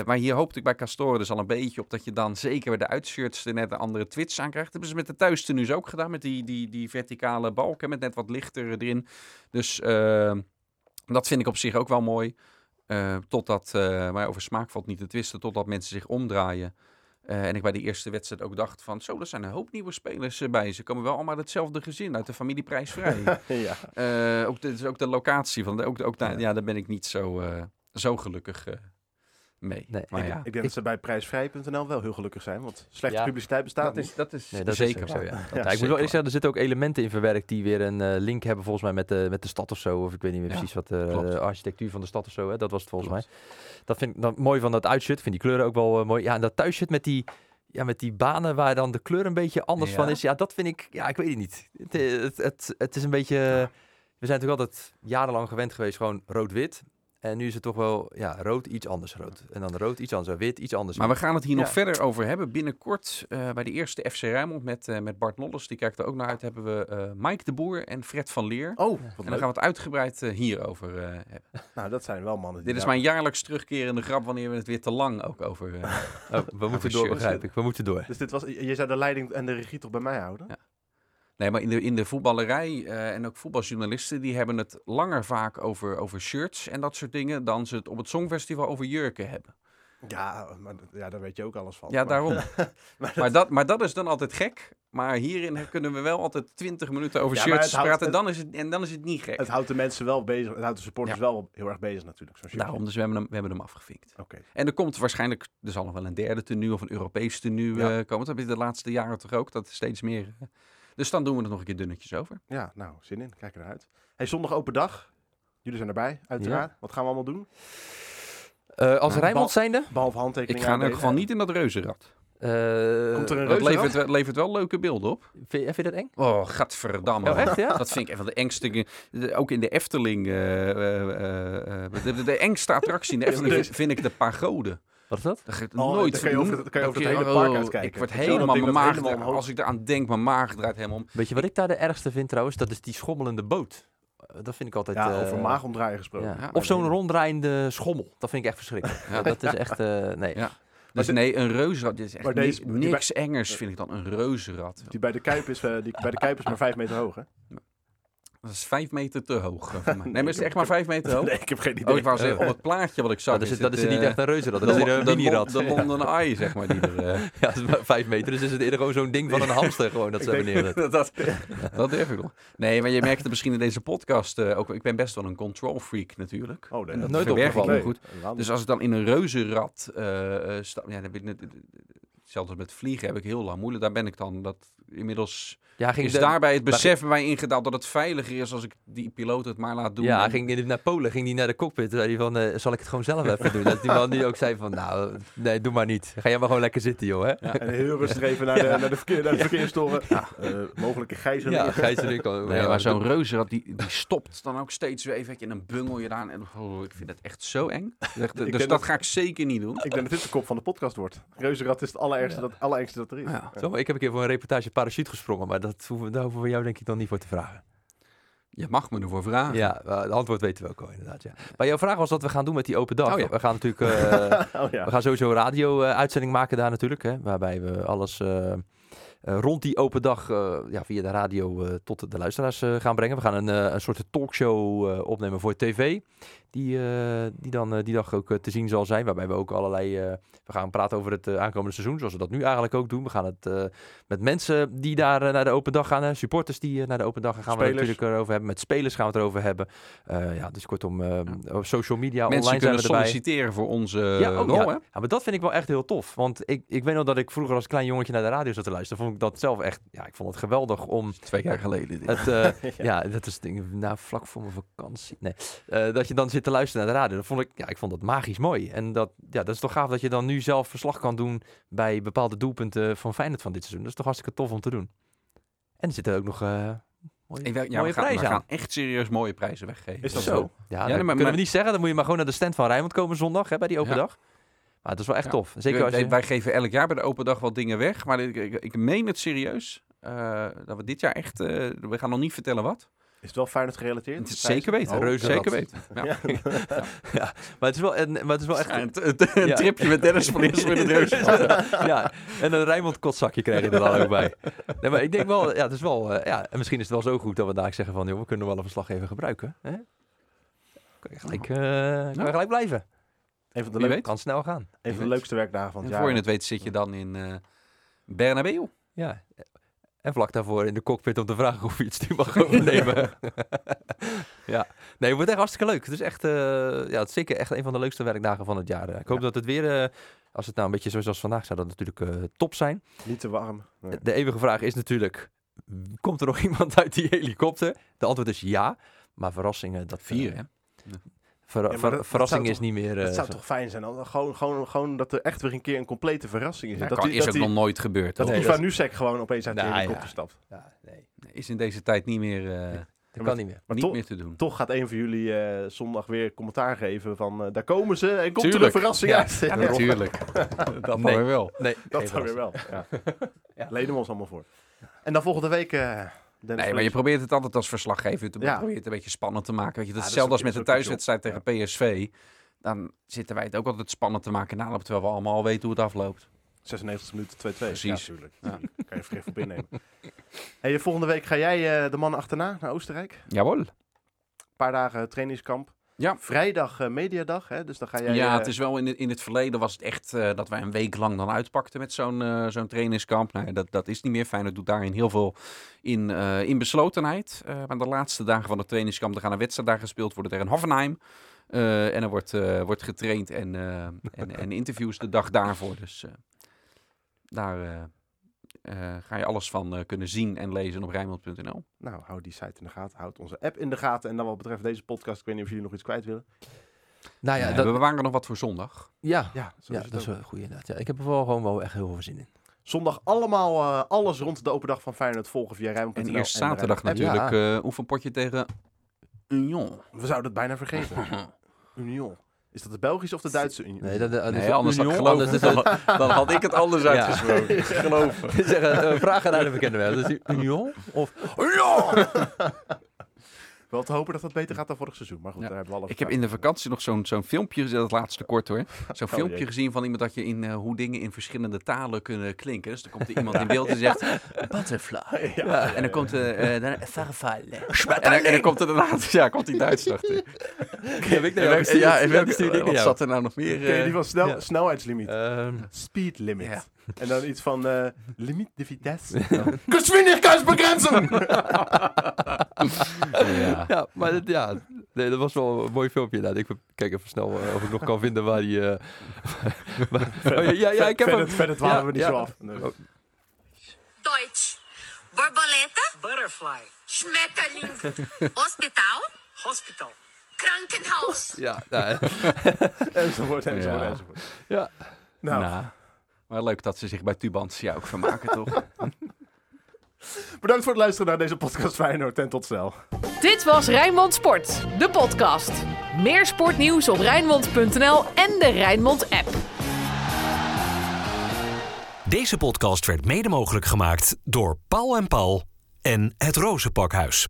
maar hier hoopte ik bij Castore dus al een beetje op dat je dan zeker bij de uitshirts er net een andere twits aan krijgt. Dat hebben ze met de thuistenues ook gedaan, met die, die, die verticale balken met net wat lichter erin. Dus eh, dat vind ik op zich ook wel mooi. Eh, totdat, eh maar over smaak valt niet te twisten, totdat mensen zich omdraaien. Eh, en ik bij de eerste wedstrijd ook dacht van, zo, er zijn een hoop nieuwe spelers eh, bij. Ze komen wel allemaal hetzelfde gezin, uit de familie Prijsvrij. ja. Eh, ook, de, dus ook de locatie van, de, ook, ook daar, ja. daar ben ik niet zo, zo gelukkig mee. Nee, maar ik, ja, ik denk dat ze bij prijsvrij.nl wel heel gelukkig zijn, want slechte Ja. publiciteit bestaat dat niet. is, dat is Nee, dat zeker is zo, ja. Dat- Ja, ja, ik moet wel eerlijk zeggen, er zitten ook elementen in verwerkt die weer een eh, link hebben volgens mij met de, met de stad of zo. Of ik weet niet meer Ja, precies wat de klopt. architectuur van de stad of zo. Hè? Dat was het volgens Klopt. mij. Dat vind ik dan mooi van dat uitshirt. Ik vind die kleuren ook wel eh, mooi. Ja, en dat thuisshirt met die, ja, met die banen waar dan de kleur een beetje anders Ja. van is. Ja, dat vind ik, ja, ik weet het niet. Het, eh, het, het, het is een beetje, we zijn natuurlijk altijd jarenlang gewend geweest gewoon rood-wit. En nu is het toch wel, ja, rood iets anders rood. En dan rood iets anders, wit iets anders. Maar we gaan het hier nog verder over hebben. Binnenkort eh, bij de eerste FC Rijnmond met, eh, met Bart Nolles, die kijkt er ook naar uit, hebben we eh, Mike de Boer en Fred van Leer. Oh, wat en dan leuk. gaan we het uitgebreid hierover eh, hebben. Nou, dat zijn wel mannen. die Dit is mijn jaarlijks terugkerende grap wanneer we het weer te lang ook over... Oh, we moeten door, begrijp ik. We moeten door. Dus dit was, je zou de leiding en de regie toch bij mij houden? Ja. Nee, maar in de, in de voetballerij eh, en ook voetbaljournalisten, die hebben het langer vaak over, over shirts en dat soort dingen, dan ze het op het Songfestival over jurken hebben. Ja, maar ja, daar weet je ook alles van. Ja, Maar- daarom. maar Maar dat, maar dat is dan altijd gek. Maar hierin kunnen we wel altijd 20 minuten over Ja, shirts houdt- praten. Dan is het, en dan is het niet gek. Het houdt de mensen wel bezig. Het houdt de supporters Ja. wel heel erg bezig natuurlijk. Daarom, dus we hebben hem, we hebben hem afgevinkt. Oké. En er komt waarschijnlijk, er zal nog wel een derde tenue of een Europees tenue Ja. eh, komen. Dat heb je de laatste jaren toch ook, dat steeds meer. eh. Dus dan doen we er nog een keer dunnetjes over. Ja, nou, zin in. Kijk eruit. Hey, zondag open dag. Jullie zijn erbij, uiteraard. Wat gaan we allemaal doen? Eh, als Nou, Rijnmond zijnde? Behalve Ik handtekeningen ga in aanleveren. geval niet in dat reuzenrad. eh, Komt er een Dat levert, wel- levert wel leuke beelden op. vind, vind je dat eng? Oh, gadverdamme. Oh, echt, ja? Dat vind ik een van de engste... Ook in de Efteling... eh, eh, eh, eh, de, de, engste attractie in de Efteling dit- vind ik de pagode. Wat is dat? Dat gaat Oh, nooit... dan kan je over het- dan kan je over het hele Oh, park uitkijken. Ik word helemaal... Mijn maag, helemaal als ik eraan denk, mijn maag draait helemaal om. Weet je wat ik daar de ergste vind trouwens? Dat is die schommelende boot. Eh, Dat vind ik altijd... Ja, eh, over maagomdraaien gesproken. ja. Ja, Of zo'n ronddraaiende schommel. Dat vind ik echt verschrikkelijk. Ja. Dat is echt... eh, nee. Ja. Dus dit- nee, een reuzenrad. Dit is echt deze- die niks engers vind ik dan een reuzenrad. Die bij de Kuip is, die bij de Kuip is maar vijf meter hoog, hè? Dat is vijf meter te hoog. eh, voor mij. Nee, maar is het echt maar vijf meter hoog? Nee, ik heb geen idee. Oh, ik wou zeggen, op het plaatje wat ik zag. Dat is, het, dat is het, niet eh, echt een reuzenrad. Dat is een de, mini-rad. Lon- de London Eye, zeg maar. Die er, eh, Ja, is vijf meter. Dus is het eerder gewoon zo'n ding van een hamster gewoon dat ze hebben neerzetten. dat, dat durf ik nog. Nee, maar je merkt het misschien in deze podcast eh, ook. Ik ben best wel een control freak natuurlijk. Oh, nee, En dat nooit opgevallen. heel goed. Dus niet. als ik dan in een reuzenrad eh eh, sta, ja, dan ben ik net, zelfs met vliegen heb ik heel lang moeilijk. Daar ben ik dan dat inmiddels Ja, ging is de- daarbij het besef bij mij ingedaald dat het veiliger is als ik die piloot het maar laat doen. Ja, En- ging in- naar Polen, ging hij naar de cockpit. Zei hij van, eh, zal ik het gewoon zelf even doen? Dat die man die ook zei van, nou, nee, doe maar niet. Ga jij maar gewoon lekker zitten, joh, hè? En heel rustig even naar de, naar de, verkeer, naar de verkeerstoren. Eh, mogelijke gijzeling. Ja, gijzeling kan- Nee, ja, maar zo'n dat- reuzenrad, die, die stopt dan ook steeds weer even en dan bungel je daar. En oh, ik vind het echt zo eng. Dus dat, dat- ga ik zeker niet doen. Ik denk dat dit de kop van de podcast wordt. Reuzenrad is het allerergste, dat, allerergste dat er is. Ja. Zo, maar ik heb een keer voor een reportage parachute gesprongen, maar dat hoeven, daar hoeven we jou denk ik dan niet voor te vragen. Je mag me ervoor vragen. Ja, uh, het antwoord weten we ook al inderdaad, ja. Maar jouw vraag was wat we gaan doen met die open dag. Oh, ja. We gaan natuurlijk... eh, Oh ja. We gaan sowieso een radio-uitzending maken daar natuurlijk. Hè, waarbij we alles eh, eh, rond die open dag eh, ja, via de radio eh, tot de luisteraars eh, gaan brengen. We gaan een, eh, een soort talkshow eh, opnemen voor tv. Die, eh, die dan eh, die dag ook eh, te zien zal zijn. Waarbij we ook allerlei... eh, we gaan praten over het eh, aankomende seizoen. Zoals we dat nu eigenlijk ook doen. We gaan het eh, met mensen die daar eh, naar de open dag gaan. Supporters die eh, naar de open dag gaan. Gaan we het Spelers. natuurlijk erover hebben. Met spelers gaan we het erover hebben. Eh, ja, dus kortom, eh, op social media, Mensen online zijn we erbij. solliciteren voor onze Ja, oh, rol, ja. hè? Ja, maar dat vind ik wel echt heel tof. Want ik, ik weet nog dat ik vroeger als klein jongetje naar de radio zat te luisteren. Vond ik dat zelf echt... Ja, ik vond het geweldig om... Twee jaar geleden. dit. Het, eh, ja. dat is ding, nou, vlak voor mijn vakantie. Nee. Eh, dat je dan zit te luisteren naar de radio. Dat vond ik, ja, ik vond dat magisch mooi. En dat, ja, dat is toch gaaf dat je dan nu zelf verslag kan doen bij bepaalde doelpunten van Feyenoord van dit seizoen. Dat is toch hartstikke tof om te doen. En er zitten ook nog eh mooie, Ik weet- ja, mooie we, gaan, we prijzen aan. gaan echt serieus mooie prijzen weggeven. Is dat Zo. zo? Ja, nee, dat maar- kunnen maar- we niet zeggen. Dan moet je maar gewoon naar de stand van Rijnmond komen zondag hè, bij die open Ja. dag. Maar het is wel echt Ja. tof. Zeker als wij, je... wij geven elk jaar bij de open dag wat dingen weg. Maar ik, ik, ik meen het serieus. eh, dat we dit jaar echt... eh, we gaan nog niet vertellen wat. Is het wel Feyenoord gerelateerd? Het is zeker weten. Oh, reuzenrad. zeker weten. Ja. Ja, maar het is wel, en, maar het is wel echt... Ja, een, een- een Ja. tripje met Dennis van Eerst met het ja, en een Rijnmond kotzakje krijg je er dan ook bij. Nee, maar ik denk wel, ja, het is wel, eh, ja, en misschien is het wel zo goed dat we daar zeggen van, joh, we kunnen wel een verslag even gebruiken. Hè? Kan je gelijk, eh, kan je gelijk blijven. Een van de. Kan snel gaan. een van de leukste werkdagen van het jaar. voor je het weet zit je dan in eh Bernabeu. Ja. En vlak daarvoor in de cockpit om te vragen of je het stuur mag overnemen. ja. Nee, het wordt echt hartstikke leuk. Het is echt, eh, ja, het is zeker echt een van de leukste werkdagen van het jaar. Ik hoop Ja. dat het weer, eh, als het nou een beetje zoals als vandaag zou dat natuurlijk eh, top zijn. Niet te warm. Nee. De eeuwige vraag is natuurlijk, komt er nog iemand uit die helikopter? De antwoord is ja, maar verrassingen, dat... Vier, eh, hè? Ver- Ja, maar ver- dat- dat verrassing zou is niet meer... eh, Het zou zo- toch fijn zijn? dan Gewoon, gewoon, gewoon dat er echt weer een keer een complete verrassing is. Dat, dat kan, die, is dat ook die, nog nooit gebeurd. dat. Nee, Ivan Nusek gewoon opeens uit de Nou, helikopter ja. stapt. Ja, nee, Is in deze tijd niet meer, eh, dat kan niet meer. Maar niet toch, meer te doen. toch gaat een van jullie eh, zondag weer commentaar geven van eh, daar komen ze en komt er een verrassing Ja. uit. Ja, natuurlijk. dat Nee. maar wel. Nee, Dat dan weer wel. Ja. Ja. Leden we ons allemaal voor. En dan volgende week... eh Dennis Nee, maar je probeert het altijd als verslaggever te Ja. probeert het een beetje spannend te maken. Weet je, dat Ja, is hetzelfde als met de thuiswedstrijd tegen PSV. Dan zitten wij het ook altijd spannend te maken na, terwijl we allemaal al weten hoe het afloopt. 96 minuten 2-2. Precies. Ja, natuurlijk. Ja. Kan je vergif op innemen. Hey, volgende week ga jij eh, de mannen achterna naar Oostenrijk. Jawel. Een paar dagen trainingskamp. Ja. Vrijdag eh, mediadag, hè? dus dan ga jij... ja, eh, het is wel in het, in het verleden was het echt eh, dat wij een week lang dan uitpakten met zo'n zo'n trainingskamp. Nou, dat, dat is niet meer. Feyenoord doet daarin heel veel in, in beslotenheid. Maar de laatste dagen van het trainingskamp, er gaan er wedstrijden gespeeld worden tegen Hoffenheim. En er wordt, wordt getraind en, en, en interviews de dag daarvoor. Dus daar eh, ga je alles van eh, kunnen zien en lezen op Rijnmond.nl. Nou, houd die site in de gaten, houd onze app in de gaten. En dan wat betreft deze podcast, ik weet niet of jullie nog iets kwijt willen. Nou ja, Ja, dat, we bewaren nog wat voor zondag. ja, Ja, zo ja is het dat is wel een goede inderdaad. Ja, ik heb er wel gewoon wel echt heel veel zin in. Zondag allemaal eh, alles rond de open dag van Feyenoord volgen via Rijnmond.nl. En eerst zaterdag app. natuurlijk eh oefenpotje tegen Union. We zouden het bijna vergeten. Union. Is dat de Belgische of de Duitse Union? Nee, dat, dat is Nee, anders, had, Union, anders is het- dan, dan had ik het anders Ja. uitgesproken. Geloof me. zeggen, eh, vragen naar de bekende wel. Dat is Union? Of Union! Wel te hopen dat dat beter gaat dan vorig seizoen. Maar goed, Ja. daar hebben we alle Ik heb in de vakantie nog zo'n zo'n filmpje gezien, dat laatste kort hoor. Zo'n Oh, filmpje jee. gezien van iemand dat je in eh, hoe dingen in verschillende talen kunnen klinken. Dus dan komt er iemand in beeld die zegt butterfly. En dan komt er uh, dan farfalle. En, dan- en komt er daarna ja, komt die Duits achter. heb ik En gestuurd? ja, en Ja, welke- wat zat er nou nog meer? Ken je eh, die van snel, ja. snelheidslimiet? Ehm, Speed limit. En dan iets van eh limiet de vitesse. Geschwindigkeitsbegrenzing! ja. ja, maar dat, ja, nee, dat was wel een mooi filmpje. inderdaad. ik kijk even snel eh, of ik nog kan vinden waar die... eh, waar- oh, ja, ja, ja, ik heb verder, hem. verder dwalen Ja, we niet ja. zo af. Deutsch. Borboleta. Butterfly. Schmetterling. Hospital. Hospital. Krankenhaus. Ja, ja, Enzovoort, enzovoort, Ja. enzovoort. ja. Nou, Nou, maar leuk dat ze zich bij Tubantia ook vermaken, toch? bedankt voor het luisteren naar deze podcast Feyenoord en tot snel. Dit was Rijnmond Sport, de podcast. Meer sportnieuws op Rijnmond.nl en de Rijnmond app. Deze podcast werd mede mogelijk gemaakt door Paul en Paul en het Rozenpakhuis.